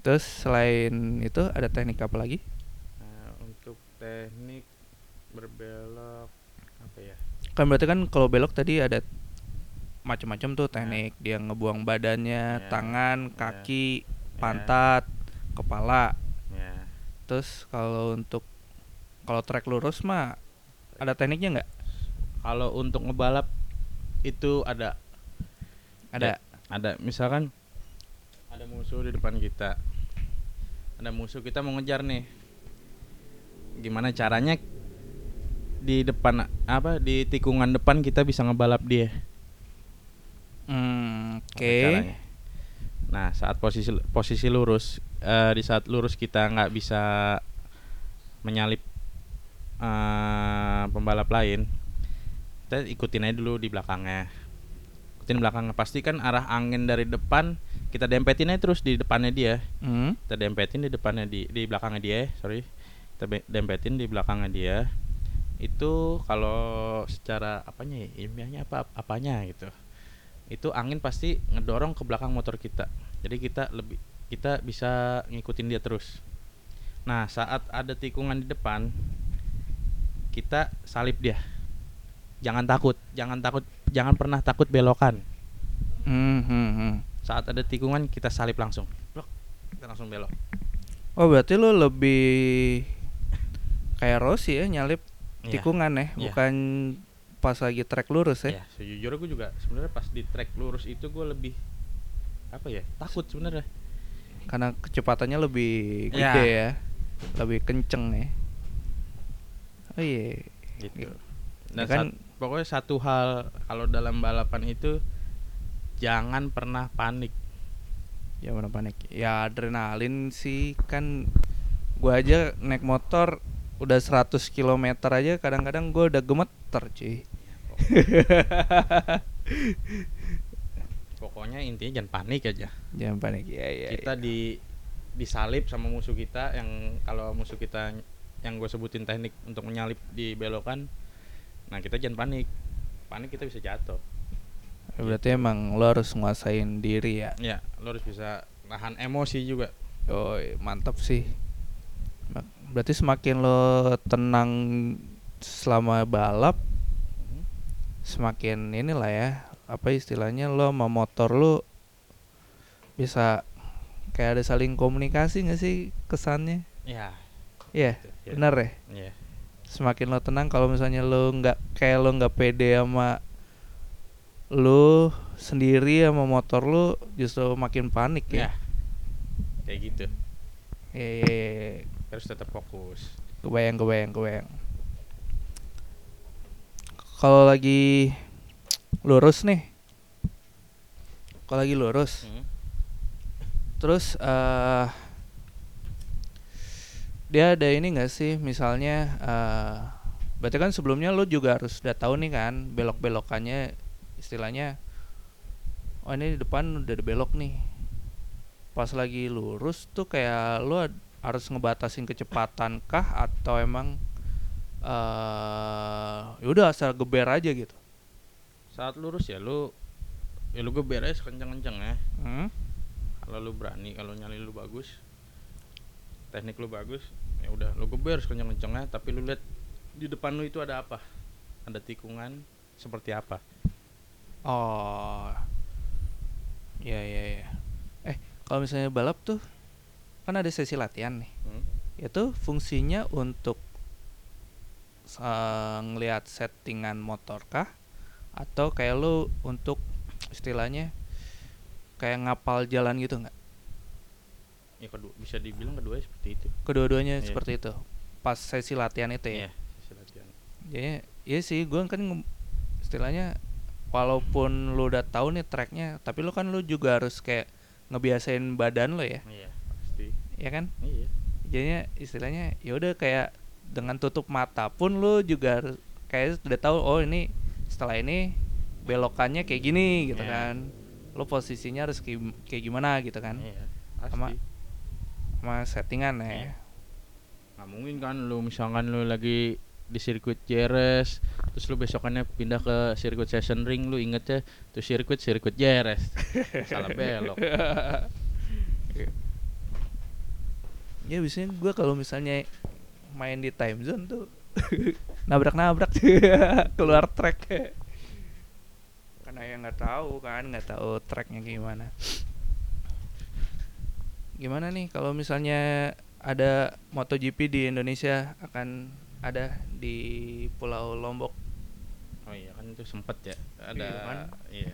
Terus selain itu ada teknik apa lagi? Nah, untuk teknik berbelok apa ya Kan berarti kan kalau belok tadi ada macam-macam tuh teknik dia ngebuang badannya, Ya, tangan, ya, kaki, ya. pantat, kepala. ya Terus kalau untuk kalau trek lurus mah ada tekniknya nggak? kalau untuk ngebalap itu ada Ada. ada misalkan ada musuh di depan kita ada musuh kita mau ngejar nih gimana caranya di depan apa di tikungan depan kita bisa ngebalap dia Hmm, Oke. caranya? nah saat posisi posisi lurus eh, di saat lurus kita nggak bisa menyalip eh, pembalap lain kita ikutin aja dulu di belakangnya ikutin belakangnya pasti kan arah angin dari depan kita dempetin aja terus di depannya dia Hmm. kita dempetin di depannya di di belakangnya dia sorry kita dempetin di belakangnya dia itu kalau secara apanya ya ilmiahnya apa apanya gitu itu angin pasti ngedorong ke belakang motor kita jadi kita lebih kita bisa ngikutin dia terus nah saat ada tikungan di depan kita salip dia jangan takut jangan takut jangan pernah takut belokan Hmm, hmm, hmm. saat ada tikungan kita salip langsung Blok, kita langsung belok Oh berarti lu lebih kayak Rossi ya nyalip Iya. tikungan ya, Iya. bukan pas lagi trek lurus ya. Ya, sejujurnya gue juga sebenarnya pas di track lurus itu gue lebih apa ya takut sebenarnya. Karena kecepatannya lebih Iya. gede ya. Lebih kenceng ya. Oh iya. Gitu. Ya Dan kan- sat- pokoknya satu hal kalau dalam balapan itu jangan pernah panik. Ya mana panik. Ya adrenalin sih kan gua aja naik motor udah 100 km aja kadang-kadang gua udah gemeter cuy. Pokoknya intinya jangan panik aja. Jangan panik. Ya ya. kita ya. di disalip sama musuh kita yang kalau musuh kita yang gue sebutin teknik untuk menyalip di belokan. Nah kita jangan panik. Panik kita bisa jatuh. Berarti emang lo harus nguasain diri ya. Ya, lo harus bisa nahan emosi juga. Oh mantap sih. Berarti semakin lo tenang selama balap, Mhm. semakin inilah ya. Apa istilahnya lo sama motor lo bisa kayak ada saling komunikasi nggak sih kesannya? Ya, Iya, gitu, ya. benar ya. Iya. Semakin lo tenang kalau misalnya lo nggak kayak lo nggak pede sama lo sendiri sama motor lo justru makin panik Ya. ya. Kayak gitu. Iya, iya, iya, iya. Harus tetap fokus. kebayang kebayang kebayang kalau lagi lurus nih. Kalau lagi lurus. Hmm. terus eh dia ada ini nggak sih? Misalnya eh berarti kan sebelumnya lo juga harus udah tahu nih kan belok belokannya istilahnya oh ini di depan udah ada belok nih. Pas lagi lurus tuh kayak lo harus ngebatasin kecepatan kah? Atau emang eh ya udah asal geber aja gitu Saat lurus ya lu ya lu geber aja sekencang-kencang ya. hmm? Kalau lu berani, kalau nyali lu bagus, teknik lu bagus, ya udah lu geber sekencang-kencangnya tapi lu lihat di depan lu itu ada apa? Ada tikungan seperti apa? Oh, ya ya ya. Eh, kalau misalnya balap tuh kan ada sesi latihan nih. Hmm? Itu fungsinya untuk eh, ngelihat settingan motor kah? Atau kayak lu untuk istilahnya kayak ngapal jalan gitu nggak? Ya kedua bisa dibilang keduanya seperti itu. Kedua-duanya Iya. seperti itu. Pas sesi latihan itu ya. Iya, sesi latihan. Jadi iya sih gue kan istilahnya walaupun lu udah tahu nih tracknya, tapi lu kan lu juga harus kayak ngebiasain badan lo ya, Iya, pasti. ya kan? Iya. Jadinya istilahnya ya udah kayak dengan tutup mata pun lu juga kayak udah tahu oh ini setelah ini belokannya kayak gini gitu Iya. kan. Lu posisinya harus kayak, kayak gimana gitu kan. Pasti. Sama- Sama settingan ya. Iya. nggak mungkin kan lu misalkan lu lagi di sirkuit JRS terus lu besokannya pindah ke sirkuit session ring lu ingetnya tuh sirkuit sirkuit JRS salah belok Ya biasanya gua kalau misalnya main di time zone tuh. Nabrak-nabrak keluar track. Karena yang nggak tahu kan nggak tahu tracknya gimana. Gimana nih kalau misalnya ada MotoGP di Indonesia akan ada di Pulau Lombok? Oh iya kan itu sempet ya. Ada Iya kan? iya.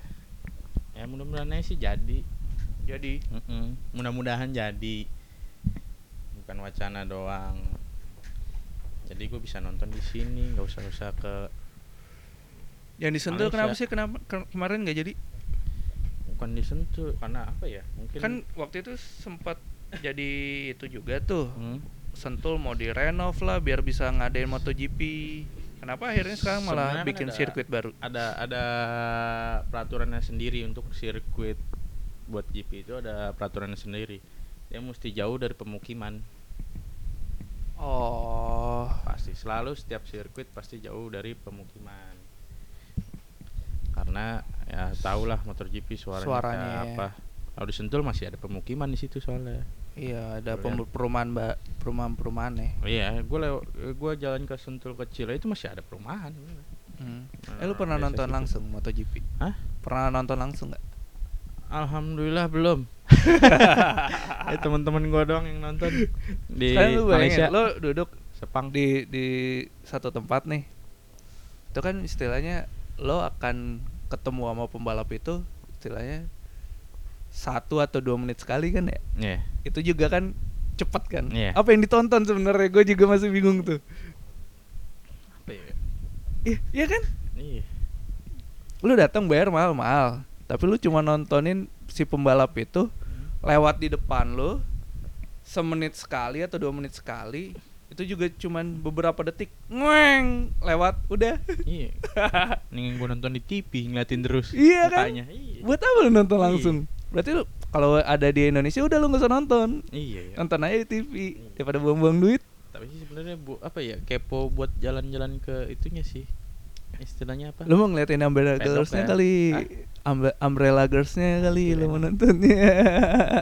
Ya mudah-mudahan aja sih jadi. Jadi? Mm-mm. mudah-mudahan jadi. Bukan wacana doang jadi gue bisa nonton di sini nggak usah usah ke yang disentuh Malaysia. kenapa sih kenapa ke- kemarin nggak jadi? bukan disentuh karena apa ya mungkin Kan waktu itu sempat jadi itu juga tuh. Hmm. Sentul mau direnov lah biar bisa ngadain MotoGP. Kenapa akhirnya sekarang malah Sebenarnya kan bikin ada- sirkuit baru? ada ada peraturannya sendiri untuk sirkuit buat GP itu ada peraturannya sendiri dia mesti jauh dari pemukiman Oh, pasti selalu setiap sirkuit pasti jauh dari pemukiman karena ya tahulah motor GP suaranya, Suaranya, ya. apa kalau di Sentul masih ada pemukiman di situ soalnya iya ada perumahan mbak perumahan perumahan ya. oh iya gue lew gue jalan ke Sentul kecil itu masih ada perumahan Hmm. Nah, Eh lu pernah nonton situ. langsung MotoGP? Hah? Pernah nonton langsung nggak? Alhamdulillah belum. eh teman-teman gua doang yang nonton di Sekarang lu bayangin, Malaysia. lu duduk Sepang. di di satu tempat nih. Itu kan istilahnya lo akan ketemu sama pembalap itu istilahnya satu atau dua menit sekali kan ya? Iya. Itu juga kan cepet kan? Iya. Apa yang ditonton sebenarnya? Gue juga masih bingung tuh. Apa ya? Ih, iya kan? Iya. Lu datang bayar mahal-mahal, tapi lu cuma nontonin si pembalap itu lewat di depan lu semenit sekali atau dua menit sekali itu juga cuman beberapa detik ngeng lewat udah Iya. Nih gua nonton di TV ngeliatin terus. Iya kan? Iya. buat apa lu nonton Iya. langsung berarti lu kalau ada di Indonesia udah lu nggak usah nonton Iya. iya. nonton aja di TV daripada buang-buang duit Tapi sih sebenarnya bu apa ya kepo buat jalan-jalan ke itunya sih. Istilahnya apa? lu mau ngeliatin Umbrella Pedok Girls-nya ya? kali Hah? Umbre- Umbrella Girls-nya kali lu Kirain. mau nontonnya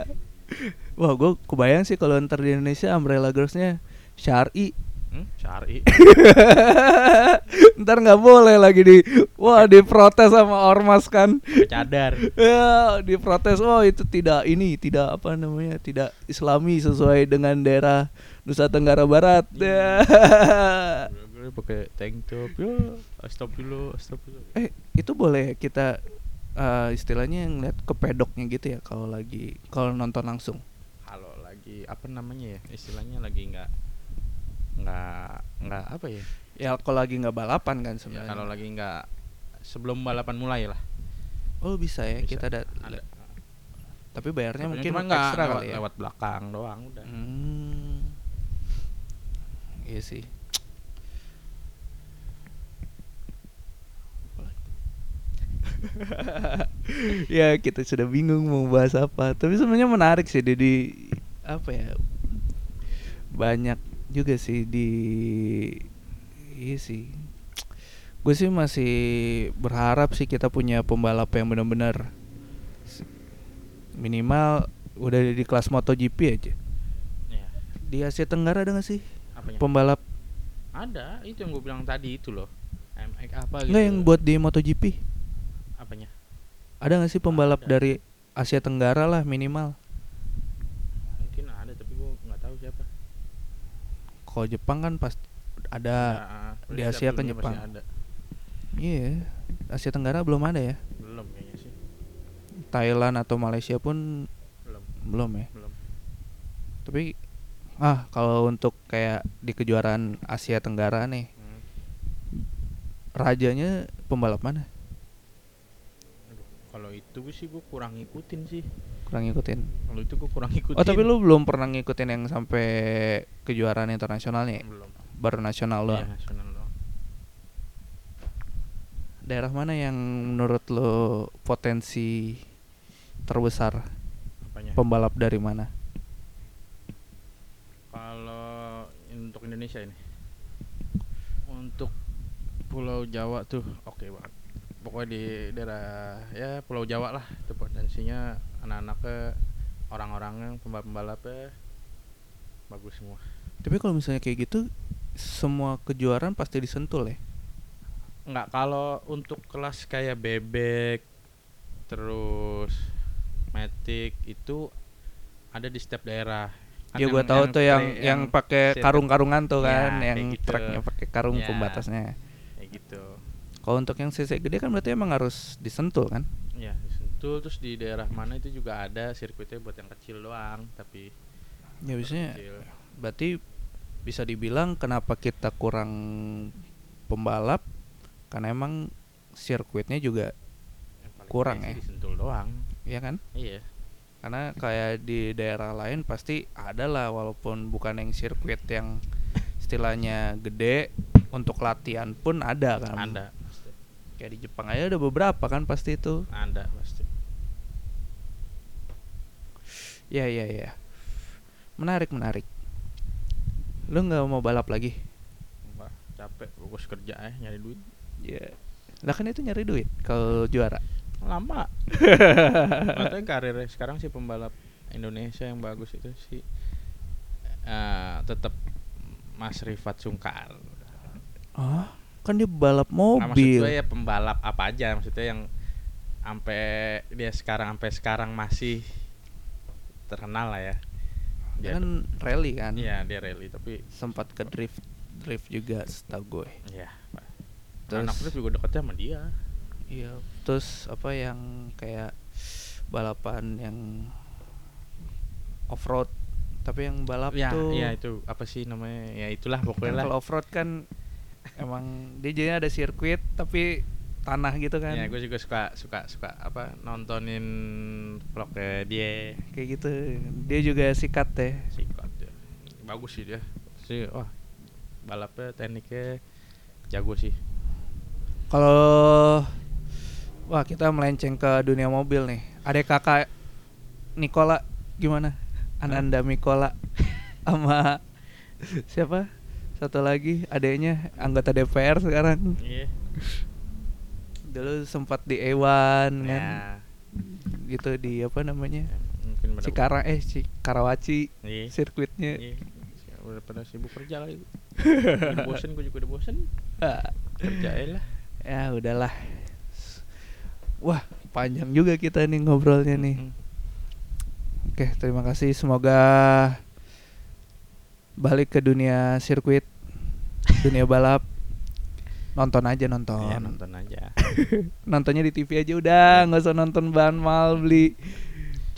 wah gue kebayang sih kalau ntar di Indonesia Umbrella Girls-nya Syari Hmm? Syari. ntar nggak boleh lagi di wah diprotes sama ormas kan cadar. ya diprotes oh itu tidak ini tidak apa namanya tidak islami sesuai dengan daerah Nusa Tenggara Barat ya Gue pakai tank top. Ya, astagfirullah, astagfirullah. eh itu boleh kita eh, istilahnya ngeliat ke pedoknya gitu ya kalau lagi kalau nonton langsung? Kalau lagi apa namanya ya istilahnya lagi nggak nggak nggak apa ya? Ya kalau lagi nggak balapan kan Ya, sebenarnya. kalau lagi nggak sebelum balapan mulai lah. Oh bisa ya Bisa. kita ada, ada. Tapi bayarnya Tapi mungkin nggak ekstra lewat, kali ya? lewat belakang doang udah. Hmm. Iya sih. ya kita sudah bingung mau bahas apa. Tapi sebenarnya menarik sih di apa ya? Banyak juga sih di iya sih. Gue sih masih berharap sih kita punya pembalap yang benar-benar minimal udah di kelas MotoGP aja. ya Di Asia Tenggara ada gak sih apanya pembalap ada itu yang gue bilang tadi itu loh MX apa gitu Enggak yang buat di MotoGP? Ada gak sih pembalap Ada. dari Asia Tenggara lah minimal? mungkin ada tapi gue nggak tahu siapa Kalau Jepang kan pas ada. Ya, di Asia kan Jepang. Iya. Asia Tenggara belum ada ya. belum kayaknya sih Thailand atau Malaysia pun belum belum ya. belum Tapi ah kalau untuk kayak di kejuaraan Asia Tenggara nih, Hmm. rajanya pembalap mana? Kalau itu sih gue kurang ngikutin sih Kurang ngikutin. kalau itu gue kurang ngikutin Oh, tapi lu belum pernah ngikutin yang sampai kejuaraan internasionalnya? ya? belum Baru nasional doang. nasional doang. Daerah mana yang menurut lo potensi terbesar apanya pembalap dari mana? Kalau untuk Indonesia ini, untuk Pulau Jawa tuh oke banget. Pokoknya di daerah ya Pulau Jawa lah itu potensinya anak-anaknya orang-orangnya pembalap-pembalapnya bagus semua. Tapi kalau misalnya kayak gitu, semua kejuaraan pasti disentul ya. Enggak kalau untuk kelas kayak bebek terus metik itu ada di setiap daerah. Kan Ya gua tahu tuh yang pre- yang pakai karung-karungan tuh Ya, kan, yang kayak gitu. truknya pakai karung Ya. pembatasnya. kayak gitu. Kalau untuk yang CC gede kan berarti emang harus disentul kan? Ya, di Sentul terus di daerah mana itu juga ada sirkuitnya buat yang kecil doang, tapi Ya biasanya kecil. berarti bisa dibilang kenapa kita kurang pembalap karena emang sirkuitnya juga kurang ya. Di Sentul doang. ya kan? Iya. Karena kayak di daerah lain pasti ada lah walaupun bukan yang sirkuit yang istilahnya gede untuk latihan pun ada kan. Ada. Kayak di Jepang aja ada beberapa kan pasti itu. Ada pasti. Ya ya ya. Menarik menarik. Lu nggak mau balap lagi? Wah, capek fokus kerja eh nyari duit. Ya. Lah kan itu nyari duit kalau juara. Lama. Katanya karirnya sekarang sih pembalap Indonesia yang bagus itu sih eh tetap Mas Rifat Sungkar. Oh, kan dia balap Nah, maksud mobil. gue ya pembalap apa aja maksudnya yang sampai dia sekarang sampai sekarang masih terkenal lah ya. Dia kan rally kan. Iya, dia rally tapi Sempat ke drift drift juga setahu gue. ya Terus- anak Rif juga deketnya sama dia. Iya, terus apa yang kayak balapan yang off road tapi yang balap Ya, tuh iya itu apa sih namanya? Ya itulah kan pokoknya lah. kalau off road kan emang dia jadinya ada sirkuit tapi tanah gitu kan. Ya, gue juga suka suka suka apa nontonin vlognya dia. Kayak gitu. Dia juga sikat deh sikat ya. Bagus sih dia. Sih, wah balapnya tekniknya jago sih. kalau wah kita melenceng ke dunia mobil nih. Ada kakak Nikola gimana? Ananda Mikola sama siapa satu lagi adanya anggota DPR sekarang Iya. dulu sempat di E1 kan Ya, gitu di apa namanya mungkin pada Cikarang eh Cikarawaci Iya. sirkuitnya Iya. Udah pada sibuk kerja kali. udah bosen, gue juga udah bosen. Ah, Kerjain lah. ya udahlah wah panjang juga kita nih ngobrolnya nih Mm. oke terima kasih semoga balik ke dunia sirkuit dunia balap. Nonton aja nonton. Iya, nonton aja. nontonnya di TV aja udah nggak usah nonton bahan mahal beli.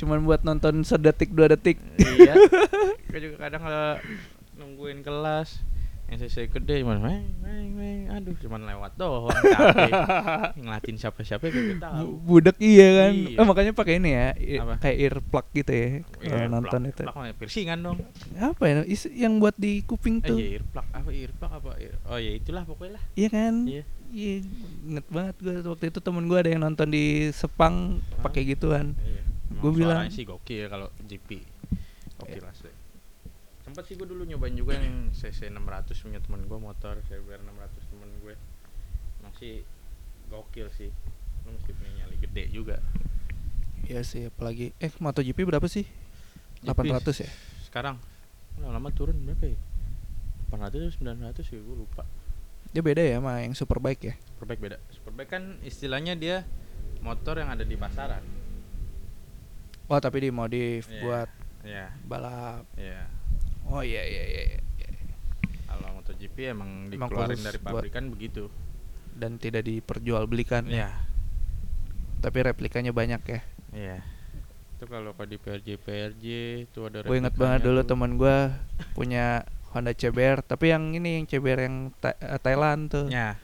Cuman buat nonton sedetik dua detik. Iya. Gue juga kadang kalau nungguin kelas yang CC gede cuman meng meng meng aduh cuman lewat doang capek ngeliatin siapa-siapa gue tahu. Bu- budek iya kan? Iya. Eh, makanya pakai ini ya Apa? kayak earplug gitu ya kalau Earplug. nonton itu. Earplug piercingan dong. Apa ya? Is- yang buat di kuping eh tuh? iya earplug. Apa earplug apa? Ear- oh ya itulah pokoknya lah. Iya kan? Iya. Iya inget banget gue waktu itu temen gue ada yang nonton di Sepang pakai gituan. Iya Gua Emang bilang- sih gokil kalau GP sempet sih gue dulu nyobain juga yang CC 600 punya temen gue motor CBR 600 temen gue masih gokil sih. Lu mesti punya nyali gede juga. Iya sih apalagi eh MotoGP berapa sih? GP 800 ya? Sekarang. Lama-lama turun berapa ya? 800 900 ya gue lupa. Dia beda ya sama yang superbike ya? Superbike beda. Superbike kan istilahnya dia motor yang ada di pasaran. Oh tapi dimodif Iya. buat ya balap. Ya oh iya iya iya, iya. kalau MotoGP emang dikeluarin dari pabrikan begitu. dan tidak diperjualbelikan ya? Tapi replikanya banyak ya? Iya. Itu kalau kalau di PRJ PRJ itu ada gue inget banget dulu teman gue punya Honda CBR tapi yang ini yang CBR yang eh, Thailand tuh. Ya.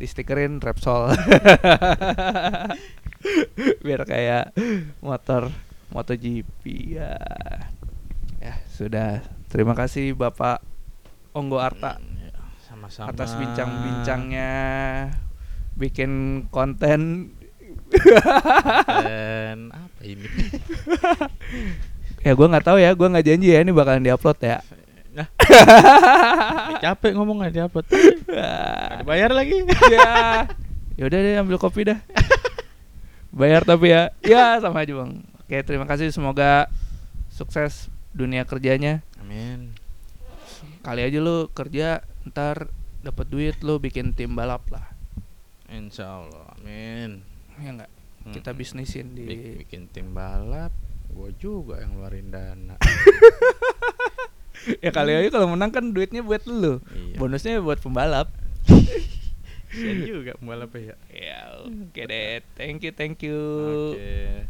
di stikerin Repsol. Biar kayak motor MotoGP ya sudah. Terima kasih Bapak Onggo Arta Mm, ya, Sama-sama. atas bincang-bincangnya. Bikin konten. Dan apa ini? ya gue nggak tahu ya. Gue nggak janji ya ini bakalan diupload ya. Nah. capek ngomong aja apa? Ada bayar lagi. ya yaudah deh ambil kopi dah. Bayar tapi ya. Ya sama aja bang. Oke terima kasih. Semoga sukses dunia kerjanya Amin. kali aja lu kerja ntar dapat duit lu bikin tim balap lah Insya Allah. Amin. ya enggak kita bisnisin Bik- di bikin tim balap. Gue juga yang ngeluarin dana. ya kali aja kalau menang kan duitnya buat lu iya. bonusnya buat pembalap Sian juga pembalapnya ya. Ya, oke deh. Thank you, thank you. Oke.